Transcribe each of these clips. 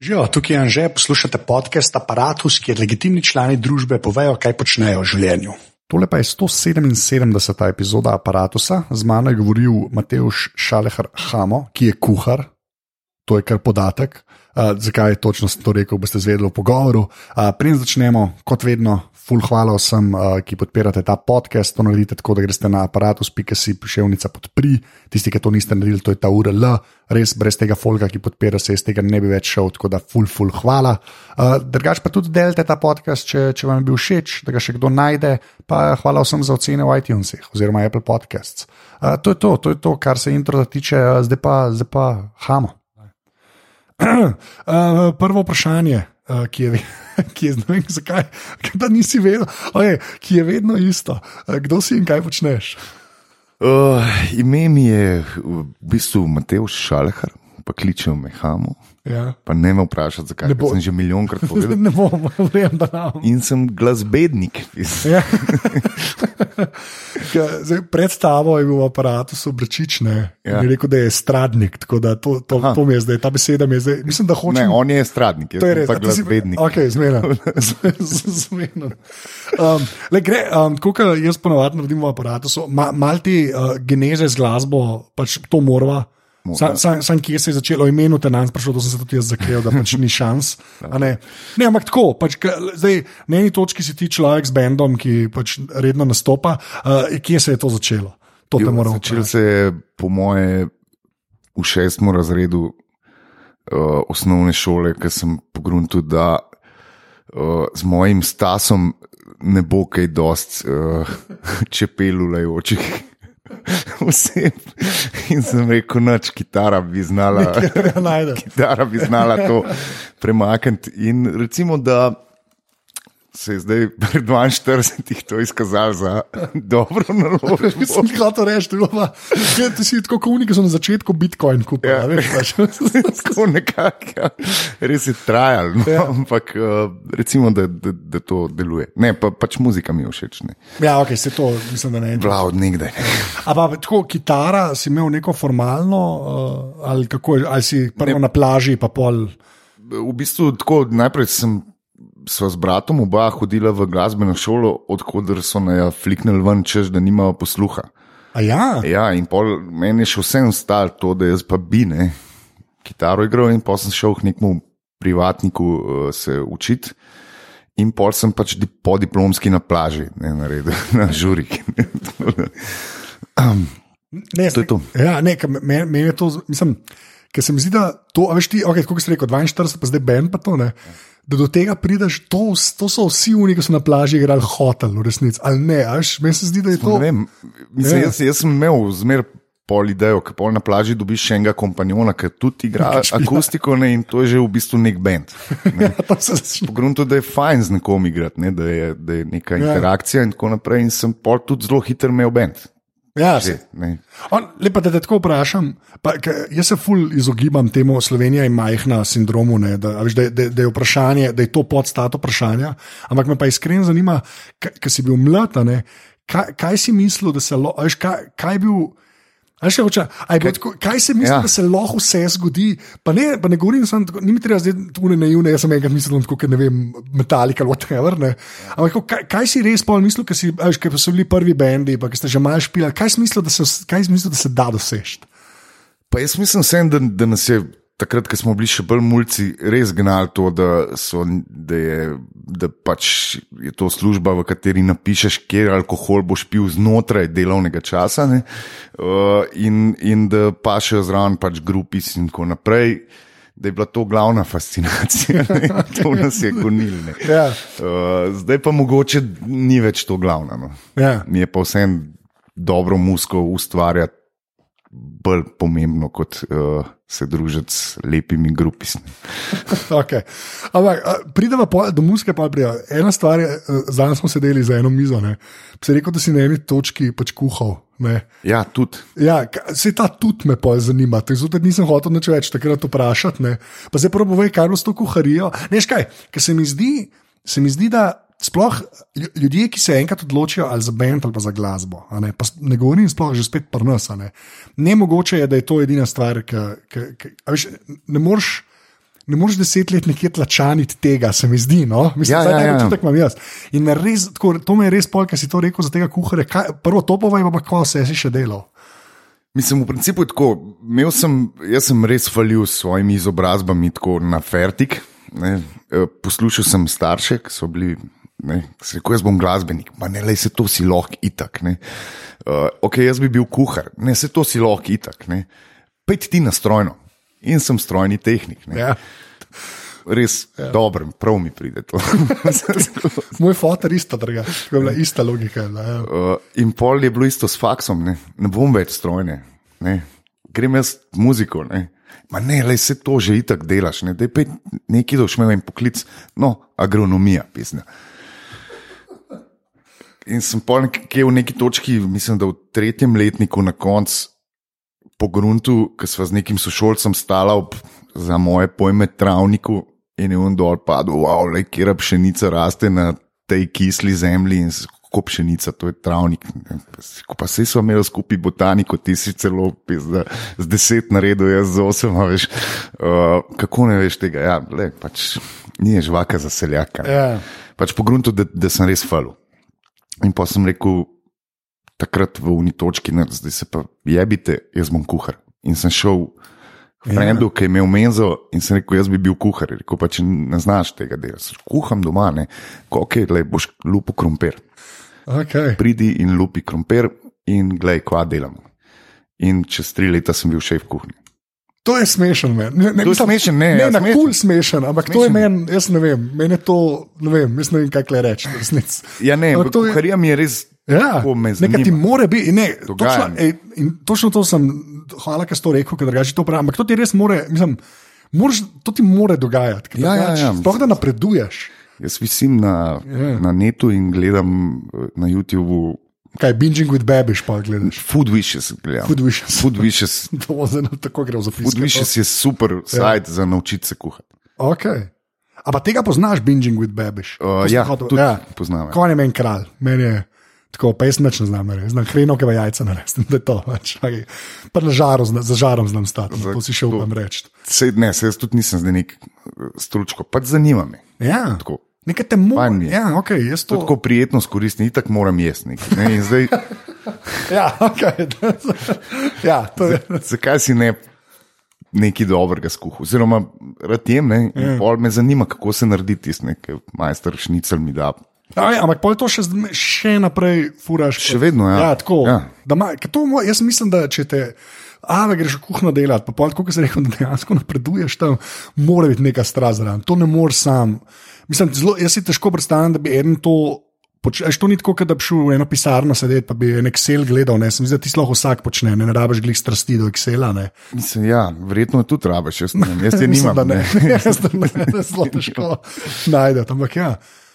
Živijo, tukaj je Anže, poslušate podcast Apparatus, kjer legitimni člani družbe povejo, kaj počnejo v življenju. Tole pa je 177. epizoda Apparatusa, z mano je govoril Mateuš Šalehar Hamo, ki je kuhar, to je kar podatek. Uh, zakaj točno sem to rekel, boste zvedeli v pogovoru. Uh, Preden začnemo, kot vedno, full hvala vsem, uh, ki podpirate ta podcast. To naredite tako, da greste na aparatus.si, piševnica podpri. Tisti, ki to niste naredili, to je ta URL. Res brez tega folga, ki podpira se, iz tega ne bi več šel, tako da full, full hvala. Uh, Drugač pa tudi delite ta podcast, če, če vam je bil všeč, da ga še kdo najde. Pa hvala vsem za ocene v iTunesih oziroma Apple Podcasts. Uh, to je to, to je to, kar se intro tiče, zdaj pa, zdaj pa hamo. Uh, prvo vprašanje, uh, ki je, ki je vem, zakaj, da nisi vedel, okay, ki je vedno isto. Uh, kdo si in kaj počneš? Uh, ime mi je v bistvu Mateoš Šalhar, pa kličem me Hamo. Ja. Pa ne me vprašati, zakaj. Bo- Sem že milijonkrat povedal. ne bom, vem, da nam. In sem glasbednik. Ja. Ke, zdaj, predstavo je bil v aparatu Brečič, ne. Ja. Ja. Je rekel, da je stradnik, tako da to, to, Aha. to mi je zdaj, ta beseda mi je zdaj. Mislim, da hočem. Ne, on je stradnik, jaz To je res, pa ti si- glasbednik. Ok, zmeren. zmeren. Um, le, gre, um, tako kot jaz ponovadi naredim v aparatu, so ma, mal ti uh, geneze z glasbo, pač to morava. Sam, sam, sam, kje se je začelo, imenu te nam sprašal, to sem se tudi jaz zakril, da pač ni šans. a Ne. ne, ampak tako, pač, zdaj, na eni točki si ti človek z bendom, ki pač redno nastopa. Uh, kje se je to začelo? To Jo, moram Začel vprašati. se je, po moje, v šestem razredu uh, osnovne šole, ker sem pogrunil, da uh, z mojim stasom ne bo kaj dost uh, čepelulajočih oseb. In sem rekel, noč kitara bi znala. Kitara bi znala to premakniti. In recimo, da se je zdaj pri 42 to izkazalo za dobro naložbo. Mislim, da to rečeš, da si tako unik, ki so na začetku Bitcoin kupili. Ja. Veš, pač. Tako nekako, ja. res je trajalo, no? ja. ampak uh, recimo, da, da, da to deluje. Ne, pa, pač muzika mi je všeč. Ne. ja, ok, se to, mislim, da ne. Bila od nekdaj. Ampak tako, kitara si imel neko formalno, uh, ali, kako, je- ali si prvo ne. na plaži, pa pol. V bistvu tako, najprej sem. Sva s bratom oba hodila v glasbeno šolo, odkuder so na fliknili ven, češ da nimajo posluha. A ja, Ja, in pol meni je še vsem stalo to, da jaz pa bi ne, kitaro igral, in pol sem šel k nekemu privatniku uh, se učiti. In pol sem pač di- podiplomski na plaži, ne naredil, na žurik. ne, To je to. Ja, ne, meni me je to, mislim, ker se mi zdi, da to, a veš ti, okay, kot si rekel, 42, pa zdaj Ben, pa to ne. Da do tega prideš, to, to so vsi oni, ki so na plaži igrali hotel, v resnici. Ali ne, až meni se zdi, da je to. Ne vem, mislim, Ja. jaz, jaz sem imel zmer pol idejo, ker pol na plaži dobiš še enega kompanjona, ki tudi igra akustiko ne, in to je že v bistvu nek bend. Ne. Se začne. Pogrunto, da je fajn z nekom igrati, ne, da, je, da je neka Ja. interakcija in tako naprej. In sem pol tudi zelo hiter imel bend. Ja, Že, lepa, da te tako vprašam. Pa, jaz se ful izogibam temu, Slovenija je majhna sindromu, ne, da, a veš, da, da, da je vprašanje, da je to podstat vprašanja. Ampak me pa iskreno zanima, ker si bil mlad, ne, kaj, kaj si mislil, da se a veš, kaj, kaj je bil. A veš, hoče, a je bilo tako, kaj se misli, Ja. da se lahko vse zgodi? Pa ne, pa ne govorim, samo tako, ni mi treba zdaj tu ne naivne, jaz sem enkrat mislil, ker ne vem, metalika ali whatever. Ne. Ampak kaj, kaj si res pol mislil, ker so bili prvi bendi, pa ste že malo špili, kaj si mislil, da se, kaj mislil, da se da doseči? Pa jaz mislim, vsem, da, da nas je takrat, ko smo bili še bolj mulci, res gnali to, da, so, da, je, da pač je to služba, v kateri napišeš, kje alkohol boš pil znotraj delovnega časa, ne, uh, in, in da pašejo zraven pač grupis in tako naprej. Da je bila to glavna fascinacija, ne. to nas je gonilno. Ja. Uh, zdaj pa mogoče ni več to glavno. No. Ja. Mi je pa vsem dobro musko ustvarjati bolj pomembno, kot uh, se družiti s lepimi grupismi. Okay. Ampak pridemo po, do muske, pa prija. Ena stvar je, eh, zdaj smo sedeli za eno mizo. Ne. Si rekel, da si na eni točki pač kuhal. Ne. Ja, tudi. Ja, se ta tudi me pol zanima, zato nisem hotel nič več takrat vprašati. Ne. Pa zdaj prvo povej, kaj je bilo s to kuharijo. Neš kaj, ker se mi zdi, se mi zdi, da sploh lju- ljudje, ki se enkrat odločijo ali za bend ali za glasbo, ne, pa ne govorim sploh že spet pri nas. a Ne. ne mogoče je, da je to edina stvar, ki, ne moreš. ne moreš deset let nekje tlačaniti tega, se mi zdi. No? Mislim, Ja, da ja, je ja. to tako imam jaz. In res, tako, to me je res pol, ker si to rekel za tega kuharja. Kaj, prvo to povej, pa kako se si še delal. Mislim, v principu je tako. Imel Sem, jaz sem res falil s svojimi izobrazbami tako na fertik. Ne. Eh, Poslušal sem starše, ki so bili. Ne, se rekel, jaz bom glasbenik, pa ne le se to si lahko itak. Ne. Uh, ok, jaz bi bil kuhar, ne se to si lahko itak. Ne. Pejti ti na strojno in sem strojni tehnik. Ne. Ja. Res ja. dobro, prav mi pride to. Moj fotor isto, druga, tako je bila ista logika. bila, Ja. Uh, in pol je bilo isto s faksom, ne, ne bom več strojne, ne. grem jaz muziko. Ne. Ma ne, le se to že itak delaš, ne, da je nekaj doš imel en poklic, no, agronomija, pisna. In sem pol nekje v neki točki, mislim, da v tretjem letniku na koncu po gruntu, ki sva z nekim sošolcem stala ob, za moje pojme, travniku in je on dol padel, wow, le kera pšenica raste na tej kisli zemlji in kako pšenica, to je travnik. Ko pa se smo imeli skupaj botaniko, ti si celo pizda, z deset naredil, jaz z osem, veš. Uh, kako ne veš tega? Ja, le, pač ni žvaka za seljaka. ne. Ja. Pač po gruntu, da, da sem res falil. In pa sem rekel, takrat v uni točki, ne, zdaj se pa jebite, jaz bom kuhar. In sem šel k frendu, ki je imel menzo in sem rekel, jaz bi bil kuhar. Je Rekel pa, če ne znaš tega dela, rekel, kuham doma, ne, ok, le boš lupo krompir. Okay. Pridi in lupi krompir in glej, kva delamo. In čez tri leta sem bil šef kuhinje. To je smešen. Ne, ne, To mislim, smešen, ne, ne, ja, na smešen. kul smešen, ampak to je Smešen. meni, jaz ne vem, meni je to, ne vem, jaz ne vem, kaj le reči. resnici. Ja, ne, Ampak to je- kuharija mi je res. Ja, nekaj ti more biti. Ne, Dogaja točno, ej, točno to sem, hvala, ker si to rekel, ker drugače to pravim. Ampak to ti res more, mislim, moraš, to ti more dogajati. ker Ja, ja, drugače ja. Sploh da napreduješ. Jaz visim na, Ja. na netu in gledam eh, na YouTubu Kaj, binging with babish, pa gledaš. Food Wishes. Gledam. Food wishes. Food Wishes. To zelo tako gre v zapis. Food Wishes je super sajt ja. za naučiti se kuhati. Okay. A pa tega poznaš, binging with babish? Uh, ja, hotel- tudi poznam, ja. Konj je meni kralj, meni je tako, pa jaz nič ne znam reči, znam hrenovke jajca narediti, da je to. Pač. Pa na žaru, zna- za žarom znam stati, Za to si še upam reči. Sej, ne, se jaz tudi nisem zdaj nek eh, stručko, pač zanima me. Ja, Tako. Nekaj te mora. Fajn mi je. Ja, okay, To je to. tako prijetno skoristim, itak moram jesti. Ne? Zdaj, Ja, okay. ja, to je. zakaj si ne nekaj dobrega skuhal? Oziroma, rad jem, ne, Ja. pol me zanima, kako se naredi tisti, nekaj majster šnicel mi da. Aj, ampak pol to še, zdaj- še naprej furaš. Še vedno, ja. ja tako. Ja. Ma, to, jaz mislim, da če te. A, da greš v kuhno delati, pa pol, kot se reče, da dejansko napreduješ tam, mora biti neka strast zraven. To ne moreš sam. Mislim, zelo, jaz si težko predstavljam, da bi en to. Počeš to ni tako, da bi šel v eno pisarno sedeti, pa bi en Excel gledal. Ne, se mi zdi, da ti lahko vsak počne, ne, ne rabiš glih strasti do Excela. Ne. Mislim, ja, verjetno tudi rabiš, jaz, ne, jaz Mislim, nimam. da ne, Ne. jaz da ne, zelo težko najdete. Ampak ja.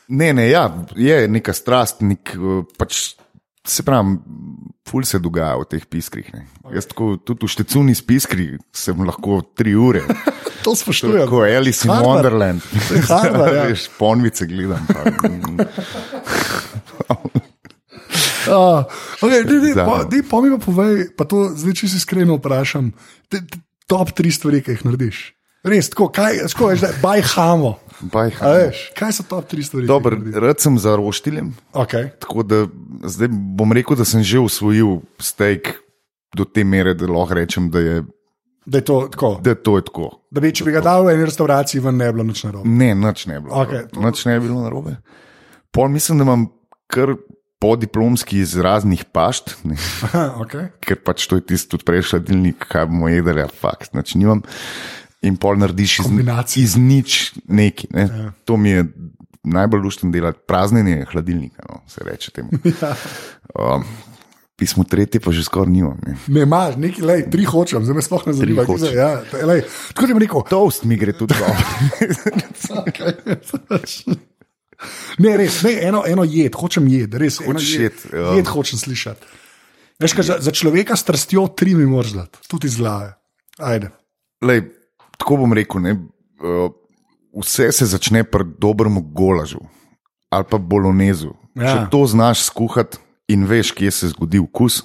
Ne, ne, ja, je neka strast, nek, eh, pač, se pravi, ful se dogaja v teh piskrih. Ne. Jaz tako, tudi v štecuni s piskri sem lahko tri ure. To spoštujem. Tako Alice in Harvard. Wonderland. To je Harvard, ja. Veš, ponvice gledam. Uh, okay, dej, Za- po, dej, pa mi pa povej, pa to zdaj si iskreno vprašam. Te, te, top tri stvari, ki jih narediš. Res, tako, kaj, tako je bajhamo. baj, A Veš, kaj so top tri stvari? Dober, rad sem za roštiljem, Okay. tako da zdaj bom rekel, da sem že usvojil steak do te mere, da lahko rečem, da je, Da je to tako. da to je tako. Da bi, če bi ga dal v eni restavraciji, ven ne bi bilo nič narobe. Ne, nič ne je bilo. Okej, to- Nič ne je bilo narobe. Pol mislim, da imam kar podiplomski iz raznih pašt, ne, Aha, okay. ker pač to je tisti tudi prej hladilnik, kaj bomo jedli, a fakt, nič nimam. In pol narediš iz, Kombinacija. iz nič neki. Ne. Ja. To mi je najbolj luštno delati, praznjenje hladilnika, no, se reče temu. Ja. Um, pismo tretje pa že skoraj nimam. Ne. Ne imaš, neki, lej, tri hočem, zdaj me sploh ne zanima. kje se- Ja, lej, tako ti bom rekel. Toast mi gre tudi dobro. Ne, res, ne, eno, eno jed, hočem jed, res. Hočeš jed, jed, ja. jed hočem slišati. Veš, kaj, za, za človeka s strastjo tri mi moraš dati, tudi iz glave. Ajde. Lej, tako bom rekel, ne, uh, vse se začne pri dobrem golažu ali pa bolonezu. Ja. Če to znaš skuhati in veš, kje se zgodi okus,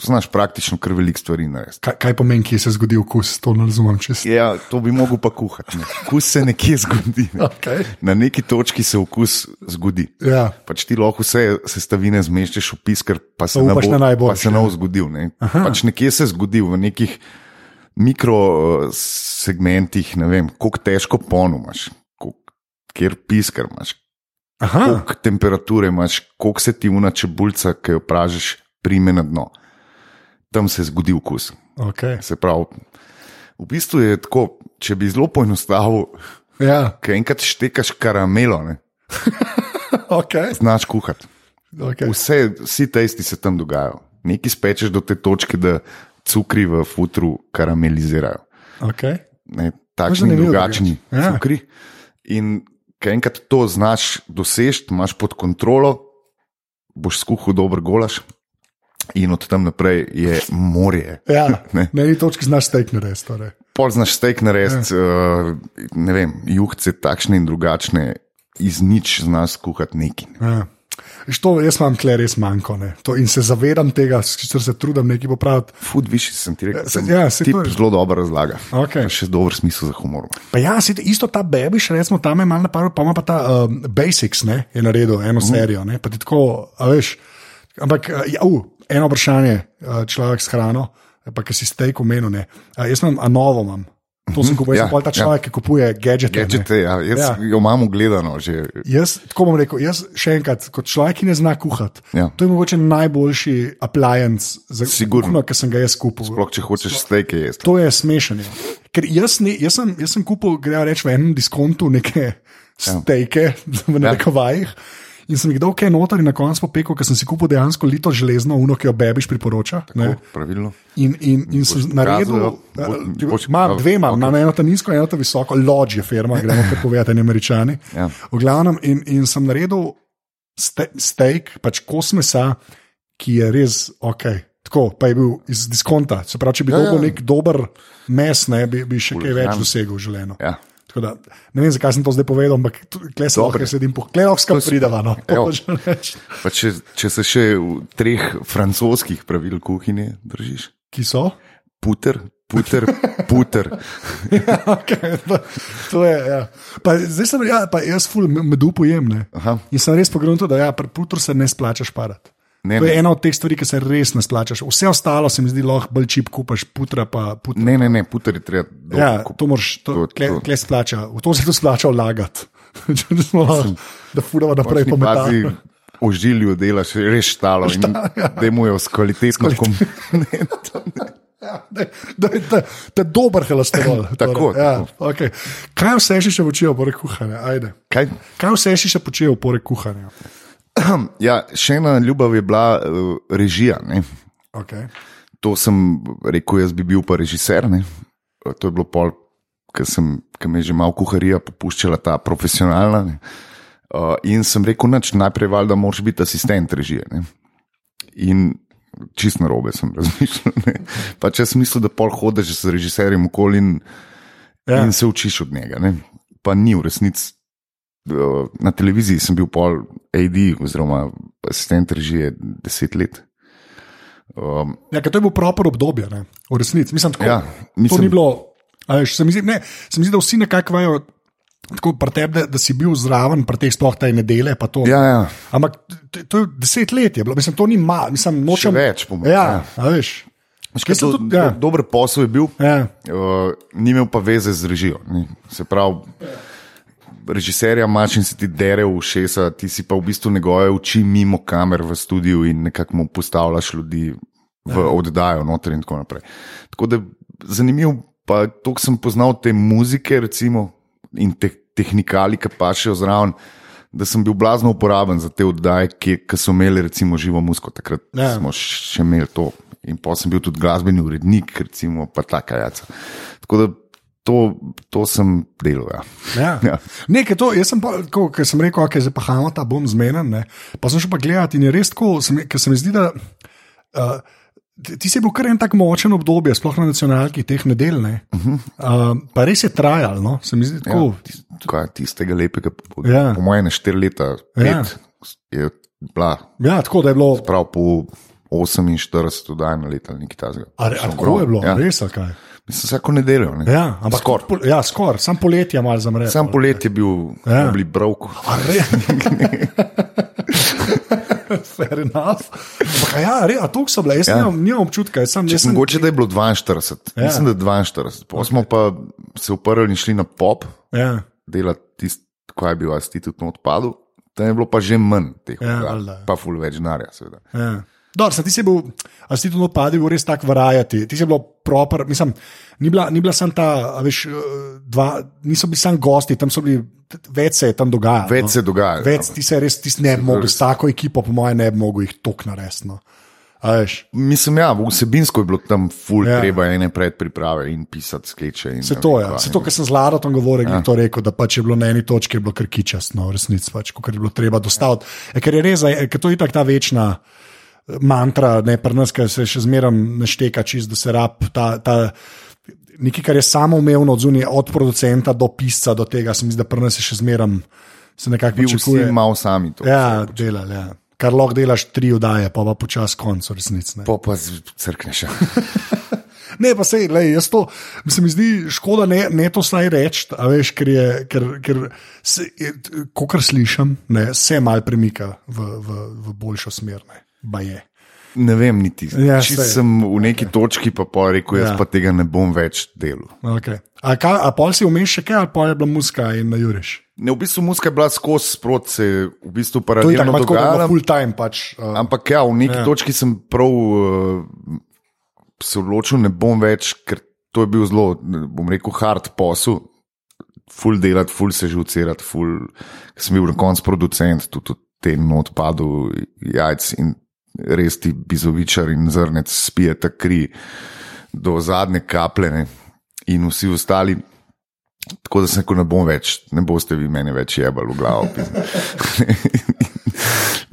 znaš praktično kar velik stvari narediti. Kaj, kaj pomeni, kje se zgodi okus, to ne razumem čisto. Ja, to bi mogel pa kuhati. Okus se nekje zgodi. Ne. Okay. Na neki točki se okus zgodi. Ja. Pač ti lahko vse sestavine zmeščeš v pisker, pa se ne bo, na najboljše, pa se ne bo zgodil. Ne. Pač nekje se zgodi v nekih mikro uh, segmentih, ne vem, koliko težko ponumaš, kjer pisker imaš, koliko temperature imaš, koliko se ti una čebulca, ki jo pražiš, prime na dno. Tam se zgodi okus. okay. Se pravi, v bistvu je tako, če bi zelo poenostavil, ja, ker enkrat štekaš karamelo, okay. znaš kuhati. Okay. Vse, vsi testi se tam dogajajo. Nekaj spečeš do te točke, da cukri v futru karamelizirajo. Okay. Ne, takšni in drugačni. Ja. cukri. In ko enkrat to znaš doseči, imaš pod kontrolo, boš skuhal dober golaž. In od tam naprej je morje. Ja, Ne. na eni točki znaš steak narediti. Torej. Pol znaš steak narediti, uh, ne vem, juhce takšne in drugačne, iz nič znaš kuhati neki. Ja. To, jaz imam kle res manjko to, in se zavedam tega, sicer se trudim nekaj popraviti. Food viš, sem ti rekel, se- sem, ja, saj ti zelo dobro razlaga. Pa Še dober smisel za humor. Pa ja, si, isto ta Bebiš, recimo tam je malo napadlo, pa ima pa ta um, Basics, ne, je naredil eno Mhm. serijo, ne, pa ti tako, a veš. Ampak, uh, ja, uh, eno vprašanje, uh, človek s hrano, pa ki si steak omenil, ne. Jaz imam, a novo imam. To sem kupil, jaz ja, ta človek, ki kupuje gadgete. ne. Gadgete, ja, jaz Ja. ja. jo imam gledano že. Jaz, tako bom rekel, jaz še enkrat, kot človek, ki ne zna kuhati, Ja. to je mogoče najboljši appliance za kuhno, ki sem ga jaz kupil. Sploh če hočeš steke jesti. To je smešanje. Ker jaz, ne, jaz, sem, jaz sem kupil, gremo reči, v enem diskontu neke steke, v narekovajih. In sem jih dal kaj noter in na koncu popekel, ker sem si kupil dejansko lito železno, uno, ki jo bebiš priporoča. ne. O, pravilno. In, in, in sem naredil, eh, imam a, dve, imam, eno ta nizko, eno ta visoko, Lodge je firma, gremo kar povedati, ne američani. Ja. V glavnem, in, in sem naredil ste, steak, pač kos mesa, ki je res ok. Tako, pa je bil iz diskonta. Se pravi, če bi Ja, dobil ja. nek dober mes, ne, bi, bi še kaj več ja. dosegel želeno. Ja. Da, ne vem, zakaj sem to zdaj povedal, ampak klej se lahko sedim, klej lahko skupaj pridava. No, Evo. Pa če, če se še treh francoskih pravil kuhinje držiš, Ki so? puter, puter, puter. okay, to, to je, ja. pa, zdaj sem, ja, pa jaz ful medu pojem. Ne. Aha. In sem res pogledal, da ja, pri putru se ne splača šparati. Ne, To je ne, ena od teh stvari, ki se res ne splačaš. Vse ostalo se mi zdi lahko bolj čip, kupaš putra. Pa putra. ne, ne, ne puter je treba dolgo Ja, to moraš, to, to- kle, to- kle splača. V to se to splača vlagati. Če smo lahko, da furamo naprej Končni fazi pometati. Ožilju delaš res štalo in da mu je s kvalitetno komponento. Ja, da, da, da, da je dober holesterol. Tako, torej, ja, tako. okay. Kaj vse si še počel, poleg kuhanja? Ajde. Kaj? Kaj vse si še počel, poleg kuhanja? Ja, še ena ljubav je bila uh, režija. Ne? Okay. To sem rekel, jaz bi bil pa režiser. Ne? To je bilo pol, ker me je že malo kuharija popuščala ta profesionalna. Ne? Uh, in sem rekel, nač, najprej valjda moraš biti asistent režije. Ne? In čist na robe sem razmišljal. Ne? Pa če sem mislil, da pol hodiš z režiserjem okoli in, ja. in se učiš od njega. Ne? Pa ni v resnici. Na televiziji sem bil pol AD, oziroma asistent režije, deset let. Um, Ja, to je bilo proper obdobje, ne? v resnici. Mislim, tako, Ja, to mislim- ni bilo. Veš, se, mi zdi, ne, se mi zdi, da vsi nekako vajo. Tako pri tebi, da, da si bil zraven, pri teh sploh te nedele. to. ja, ja. Ampak t- to je deset let, je bilo, mislim, to ni malo, mislim, nočem več, po mojem, Ja, ja. a veš. Sem do, tudi- ja. do, dober posel je bil, Ja. uh, ni imel pa veze z režijo. Ni. Se pravi, režiserja imaš in se ti dere v šesa, ti si pa v bistvu njegove oči mimo kamer v studiu in nekako mu postavljaš ljudi v Ja. oddajo noter in tako naprej. Tako da zanimiv, pa to sem poznal te muzike recimo, in te tehnikali, ki pašejo zraven. Da sem bil blazno uporaben za te oddaje, ki, ki so imeli recimo živo muziko. Takrat Ja. smo še imeli to. In pa sem bil tudi glasbeni urednik, recimo, pa taka jaca. Tako da to, to sem delal. Ja. Ja. Ja. Nekaj to, jaz sem pa, ko, sem rekel, da je zdaj pa hamata, bom zmeden. Ne. Pa sem šel pa gledati in je res tako, ker se mi zdi, da. Uh, Ti si bil kar en tak močen obdobje, sploh na nacionalki teh nedelj. Ne? Uh -huh. uh, pa res je trajal, no? se mi zdi tako. Ja, kaj, tistega lepega, po, Ja. po mojem, štiri leta, pet, ja. je bila Ja, tako da je bilo. prav po 48 oddaj na leto, nekaj takega. Tako je bilo, ja. res ali kaj? Mislim, vsako nedeljo. Ne? Ja, ampak skoraj. Pol, ja, skor. Sam poletje je malo zamrl. Sam poletje je bil, ja. bil brovko. Fair enough. Ampak, ja, re, a to so bile, jaz ja. nimam, nimam občutka. Jaz sem, Če sem mogoče, da je bilo 42, ja. mislim, da je 42. Pa okay. smo pa se uprli in šli na pop, ja. delati tisto, kaj je bil institut na odpadu. Tam je bilo pa že manj teh, Ja, ja, pa ful več denarja, seveda. Ja. Dobro, ti si bil, a si tu odpadel, bil res tak varajati. Ti si bil proper, mislim, ni bila, ni bila sam ta, veš, dva, niso bili sam gosti, tam so bili, več se je tam dogajalo. Več no. se dogaja. Več, ti se res, ti ne bi mogel, s tako ekipo, po mojem, ne bi mogel jih tok. No. Veš, Mislim, ja, vsebinsko je bilo tam ful, Ja. ja. treba ene predpriprave in pisati skeče. In Se to je. kaj, Se to, kar sem z Larotom govoril, ja. Ja. to rekel, da pač je bilo na eni točki bilo kar kičasno, v resnici, pač, kot je bilo treba dostaviti. Ja. Ker je res, e, ker to je tako ta večna eh, mantra, ne pri nas, ki se še zmeraj našteka, čist, da se rab ta. ta Nekaj, kar je samoumevno od zunaj, od producenta do pisca, do tega, se mi zdi, da je še zmeraj se nekako Bi vsi pričakuje. malo sami to. Ja, delali, ja. Kar lahko delaš tri oddaje, pa pa počasi konc, resnici. Pa pa crkneš. ja. Ne, pa sej, lej, jaz to, se mi zdi škoda ne, ne to slaj reči, a veš, ker je, ker, ker se, ko kar slišim, ne, se mal premika v, v, v boljšo smer, ne, je. Ne vem, niti. Ja, saj. sem v neki točki, pa pa rekel, jaz Ja. pa tega ne bom več delal. Okay. A, a pol si vmeš še kaj, ali pa je bila muska in na juriš? Ne, v bistvu muska je bila skozi sprot, se je v bistvu paralelno tako da je dogajala. full time pač. Uh, Ampak ja, v neki Ja. točki sem prav uh, se odločil, ne bom več, ker to je bil zelo, bom rekel, hard posel. Ful delati, ful se žucirati, ful. Sem bil na koncu producent, tudi v tem odpadu jajc in res ti bizovičar in zrnec spijete kri do zadnje kaplje ne. in vsi ostali. Tako da sem rekel, ne bom več, ne boste vi meni več jebali v glavo.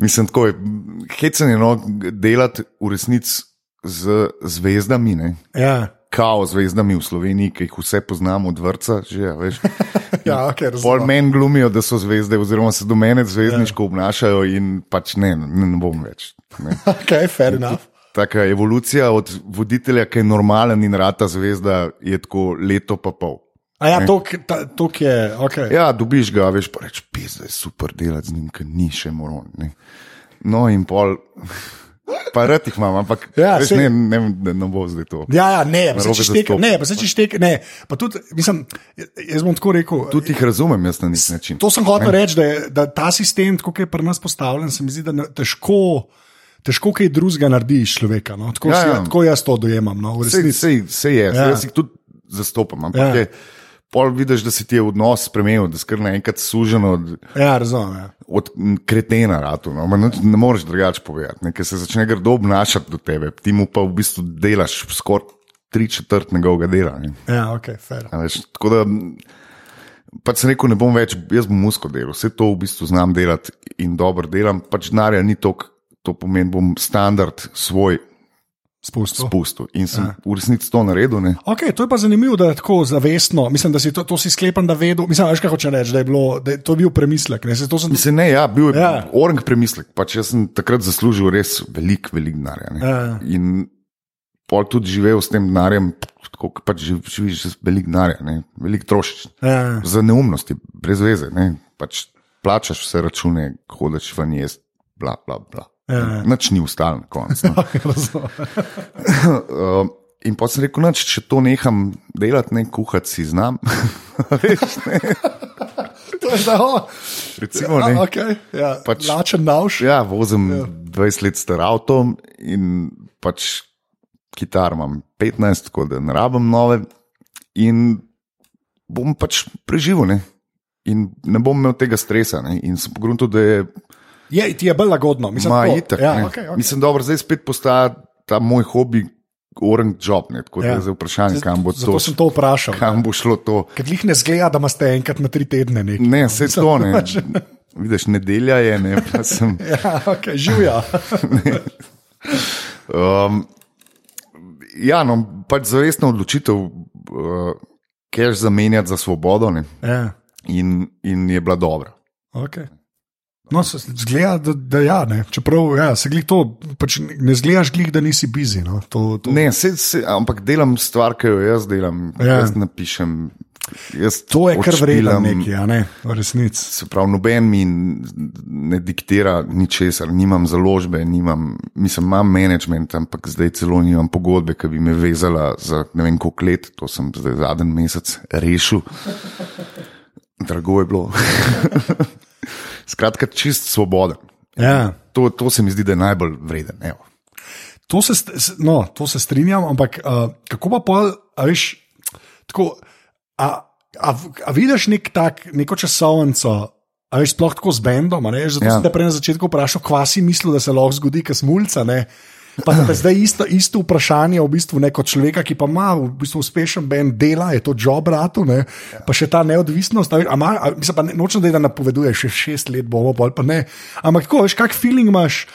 Mislim, tako je. Hecen je no, delati v resnici z zvezdami, ne? ja, kao zvezdami v Sloveniji, ki jih vse poznamo od vrca. Že, a veš. ja, ok, Pol meni glumijo, da so zvezde, oziroma se do mene zvezdniško obnašajo, in pač ne, ne, ne bom več. Ne. Ok, fair enough. Taka evolucija od voditelja, ki je normalen in rata zvezda, je tako leto pa pol. A ja, to, je, ok. Ja, dobiš ga, veš pa reč, pis, da je super delati z njim, ker ni še moron. Ne. No, in pol, pa rad jih imam, ampak Ja, veš, saj- ne, ne, ne, ne bo zdaj to. Ja, ja, ne, pa se Narobe če šteka, zastopal. ne, pa se če šteka, ne, pa tudi, mislim, jaz bom tako rekel. Tudi jih razumem, jaz na nek način. To sem hotel reči, da, je, da ta sistem, kot je pri nas postavljen, se mi zdi, da težko, težko kaj drugega naredi iz človeka. No? Tako, Ja, ja, ja. tako jaz to dojemam. No? Sej, sej, sej je, Ja. ja. jaz jih tudi zastopam. Ampak ja. je, pol vidiš, da se ti je odnos spremenil, da si kar naenkrat sužen od, Ja, razumem. Ja. od kretena. Ratu, no. Nič Ne moreš drugače povedati, ne, ker se začne grdo obnašati do tebe, ti mu pa v bistvu delaš skoraj tri četrt njegovega dela. Ne. Ja, ok, fair. Veš, tako da, pač sem rekel, ne bom več, jaz bom musko delal, vse to v bistvu znam delati in dobro delam, pač denarja ni toliko, to pomeni, bom standard svoj Spustil. spustil in sem ja. v resnici to naredil. Ne. Okay, to je pa zanimivo, da je tako zavestno. Mislim, da si to, to si sklepam, da vedel. Mislim, veš, kaj hoče reči, da je, bilo, da je to bil premislek. Ne, Se sem, Mislim, ne, ja, bil je Ja. orang premislek. Pač jaz sem takrat zaslužil res velik, velik denar. ne. Ja. In pol tudi živel s tem denarjem, tako pač živ- živiš z velik denarja, velik trošiš. ja, Za neumnosti, brez veze. Ne. Pač plačaš vse račune, hodiš ven jesti, bla, bla, bla. Ja. Nič ni ustalo na koncu. No. in pa sem rekel, noč, če to neham delati, ne kuhati si znam. Veš, ne, To je oh, recimo, ja, ne. okay, ja, Pač- lačen navš. Ja, vozim ja. 20 let star avto in pač kitar imam 15, tako da ne rabim nove. In bom pač preživel, ne? in ne bom imel tega stresa. Ne? In sem pogrunil, da je Je, ti je bolj lagodno. Mislim, Ma, tako, itak, ja, ne. okay, okay. Mislim, da zdaj spet postaja ta moj hobi, orange job. Ne? Tako da Ja. je zdaj vprašanje, kam bo to, Zato sem to vprašal. kam bo šlo to. Ker jih ne zgleda, da imate enkrat na tri tedne nekaj. Ne, vse to ne. Vidiš, nedelja je, ne, pa sem. Ja, okay, živja. Um, ja, no, pač zavestna odločitev, uh, cash zamenjati za svobodo, ne, ja, in, in je bila dobra. okay. No, zgleda, da, da ja, ne. Čeprav ja, se glih to, pač ne zgledaš glih, da nisi bizi. No. To, to. Ne, se, se, ampak delam stvar, ki jo jaz delam. Ja. Jaz napišem. Jaz To je kar vredno nekaj, ne, v resnici. Se pravi, noben mi ne diktira ničesar, nimam založbe, nimam, mislim, imam management, ampak zdaj celo nimam pogodbe, ki bi me vezala za ne vem koliko let, to sem zdaj zadnji mesec rešil. Drago je bilo. Skratka, čist svoboden. Ja. To, to se mi zdi, da je najbolj vreden. Evo. To se, no, to se strinjam, ampak uh, kako pa pol, a veš, tako, a, a, a vidiš nek tak, neko časovnico, a veš, sploh tako z bendom, ne, zato ja. Sem te prej na začetku vprašal, kva si mislil, da se lahko zgodi, kaj smulca, ne. Pa da zdaj isto, isto vprašanje, v bistvu neko človeka, ki pa ima v bistvu uspešen bend, dela, je to job, ratu, ne, pa še ta neodvisnost. a veš, A mislim, pa ne, nočem, da je da napoveduješ, še šest let bomo, pol pa ne. Ampak tako, veš, kak feeling imaš.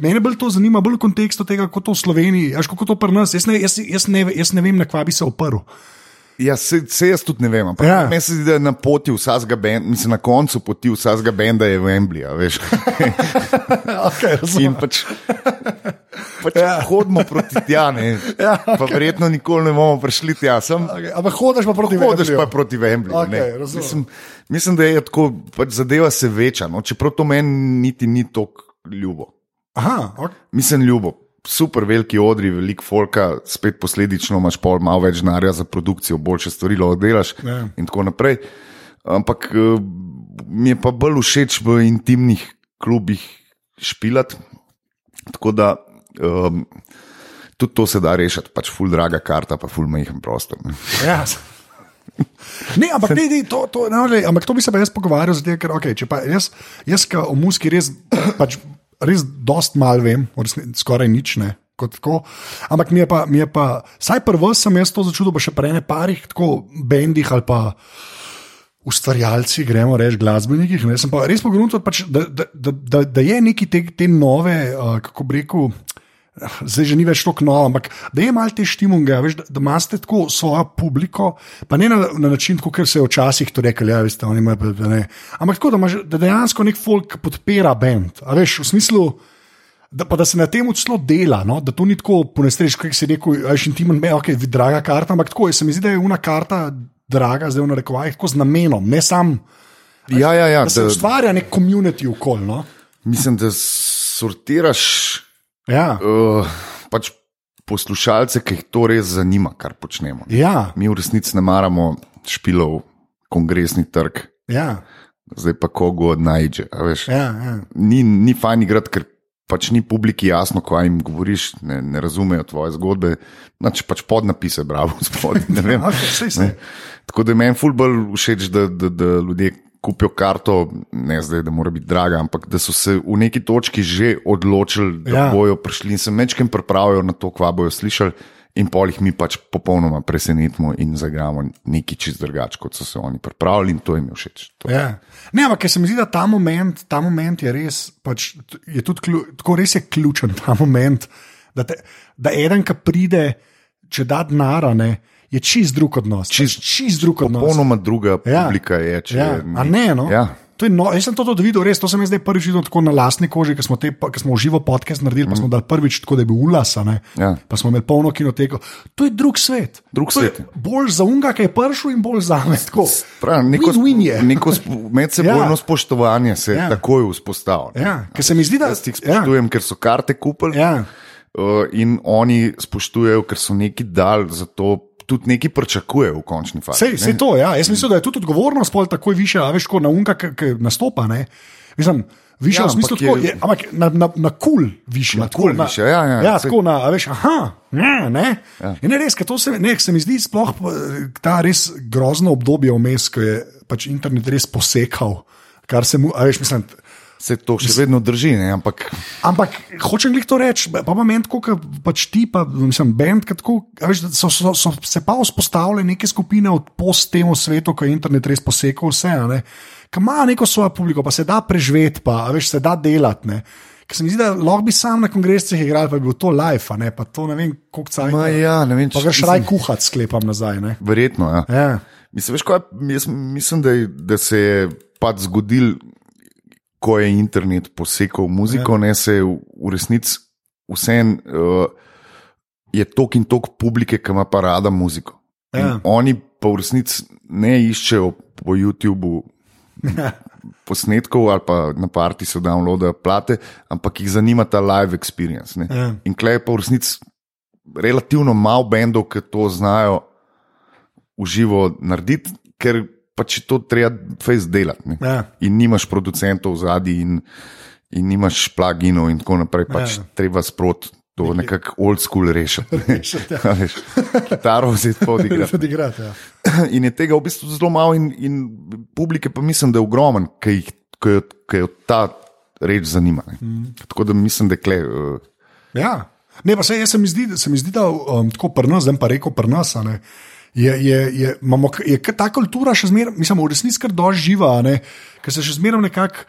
Mene bolj to zanima, bolj v kontekstu tega, kako to v Sloveniji, veš, kako to pri nas. Jaz ne, jaz, jaz, ne, jaz ne vem, na kva bi se oprl. Ja, se, se jaz tudi ne vem. Ampak Ja. meni se zdi, da je na poti vsakega benda, mislim, na koncu poti vsakega benda je veš. okay, In pač, pač Ja. hodimo proti tja, ne. Ja, Pa verjetno nikoli ne bomo prišli tja. Sem, okay, ampak hodiš pa proti Hodiš Wembleyju. pa proti ne. razumem. mislim, mislim, da je tako, pač zadeva se veča. No? Čeprav to meni niti ni tako ljubo. Aha, okay. Mislim, ljubo. Super veliki odri, veliko folka, spet posledično imaš pol malo več denarja za produkcijo, boljše stvari lahko delaš Ja. in tako naprej. Ampak eh, mi je pa bolj všeč v intimnih klubih špilat. Tako da um, tudi to se da rešiti, pač ful draga karta, pa ful majhen prostor. ne. Ja. Ne, ampak, ne, ne, to, to, no, le, ampak to bi se pa jaz pogovarjal, zato, ker okay, pa jaz, jaz ka o muski res, pač, res dost mal vem, v resnici skoraj nič ne. Ampak mi je pa, mi je pa saj prvo sem jaz to začutil, pa še prej ne parih, tako bendih ali pa ustvarjalci, gremo reči glasbenikih. Ne, sem pa res pogledal, pač, da, da, da, da je neki te, te nove, uh, kako bi rekel. Zdaj že ni več tako novo, ampak da je malo te štimunge, veš, da, da imate tako svojo publiko, pa ne na, na način, kot se je včasih to rekli, ja, veste, oni imajo, da ne. Ampak tako, da, imaš, da dejansko nek folk podpira bend. Veš, v smislu, da, pa da se na tem celo dela, no? da to ni tako ponestrež, kot si rekel, ajš intimen, me, ok, draga karta, ampak tako, se mi zdi, da je una karta draga, zdaj v narekovajih, tako z namenom, ne sam, Ja, ja, ja. da se Da, ustvarja nek komunity okol. No? mislim, da sortiraš Ja, uh, pač poslušalce, ki jih to res zanima, kar počnemo. ja, Mi v resnici ne maramo špilov, kongresni trg, ja, zdaj pa kogo od najde. ja, ja. Ni, ni fajn igrati, ker pač ni publiki jasno, kaj jim govoriš, ne, ne razumejo tvoje zgodbe. Nač pač podnapise, bravo, spod. Ne. Tako da je meni ful bolj všeč, da, da, da ljudje kupijo karto, ne zdaj, da mora biti draga, ampak da so se v neki točki že odločili, da Ja. bojo prišli in se mečkim pripravijo na to, kva bojo slišali. In pol jih mi pač popolnoma presenetimo in zagramo nekaj čist drugače, kot so se oni pripravili, in to jim je všeč. To. Ja. Ne, ampak se mi zdi, da ta moment, ta moment je res, pač, je tudi klju, tako res je ključen ta moment, da, te, da eden, ki pride, če da denar, ne, je čist drug odnos. Čist, čist drug odnos. Popolnoma druga Ja. publika je. če Ja, je a ne, no? Ja. To je no, jaz sem to tudi videl, res, to sem jaz zdaj prvič videl tako na lastni koži, ker smo, te, ko smo v živo podcast naredili, mm. pa smo dali prvič tako, da je bil ulasa, ne, Ja. pa smo imeli polno kinoteko. To je drug svet. Drug To je svet je. Bolj za unga, ki je prišel in bolj za me. Prav, neko, Win-win je. neko medsebojno Ja. ja. spoštovanje se Ja. ja. takoj vzpostavlja. Ja, ker se mi zdi, da Jaz jih spoštujem, ja. ker so karte kupili. Ja. Uh, in oni spoštujejo, ker so neki dal, zato tudi neki pričakujejo v končni fazi. Sej, sej to, ja. Jaz mislim, da je tudi odgovornost pol takoj više, a veš, ko na unka, ki nastopa. Ne? Mislim, Više Ja, v smislu, tako, je, ampak na, na, na kul cool više. Na tako kul višje, ja, ja, ja saj- tako na, a veš, aha, ne, ne. Ja. In res, ker to se, ne, se mi zdi sploh ta res grozno obdobje vmes, ko je pač internet res posekal, kar se mu, a veš, mislim. Se to še vedno drži, ne? ampak Ampak hočem jih to reči, pa pa meni, kot pač ti, pa mislim, bend, tako, veš, so, so, so se pa vzpostavile neke skupine od post temu svetu, ko je internet res posekal vse, ne, ki ima neko svojo publiko, pa se da preživeti, pa veš, se da delati. Ker se mi zdi, da lahko bi sam na kongresih igral, pa bi bil to live, a ne pa to ne vem, koliko cajt. Ma ja, ne vem, Pa če- ga šraj kuhati, sklepam nazaj. Ne. verjetno. Ja. Ja. Mislim, veš, kaj, jaz mislim, da, je, da se je pač zgodil ko je internet posekal muziko, ja. ne se je v, v resnici vse en. Uh, Je tok in tok publike, ki ima pa rada muziko. Ja. Oni pa v resnici ne iščejo po YouTubu posnetkov ali pa na parti so downloadajo plate, ampak jih zanima ta live experience. Ja. In klej je pa v resnici relativno malo bendov, ki to znajo uživo narediti, ker pač to treba face delati. Ja. In nimaš producentov zadnji, in, in nimaš pluginov, in tako naprej. Pač ja. treba sproti to nekako old school rešiti. Taro vzeti podigrati. Ja. In je tega v bistvu zelo malo, in, in publike pa mislim, da je ogromen, ki jo ta reč zanima. Mm. Tako da mislim, da kle. Uh, ja. Ne, pa se, se mi zdi, se mi zdi da um, tako prnas, zdaj pa reko prnas. Je, je, je, imamo, je ta kultura še zmeraj, mislim, v resnici kar doživa, ker se še zmeraj nekako.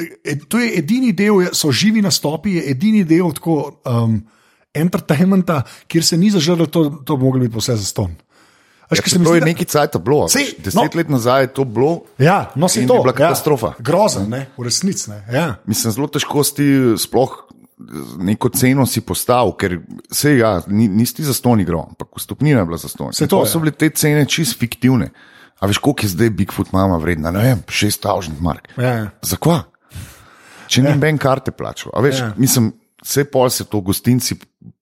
E, to je edini del, so živi nastopi, je edini del tako um, entertainmenta, kjer se ni zažrlo, da to, to bi mogli biti vse za ston. Ja, to je nekaj cajt bilo. Sej, Deset no, let nazaj je to bilo. Ja, no, se je to. Bila ja. katastrofa. Ja, grozen, ne, v resnici. Ja. Mislim, zelo težko si sploh neko ceno si postavil, ker se ja, nisi za ston igral, ampak stopnina je bila za ston. To so bile te cene čist fiktivne. A veš, koliko je zdaj Bigfoot mama vredna? Ne vem, 6000 mark. Ja. Zakaj? če ni ben karte plačal. Veš, ja. Mislim, vse pol se to gostinci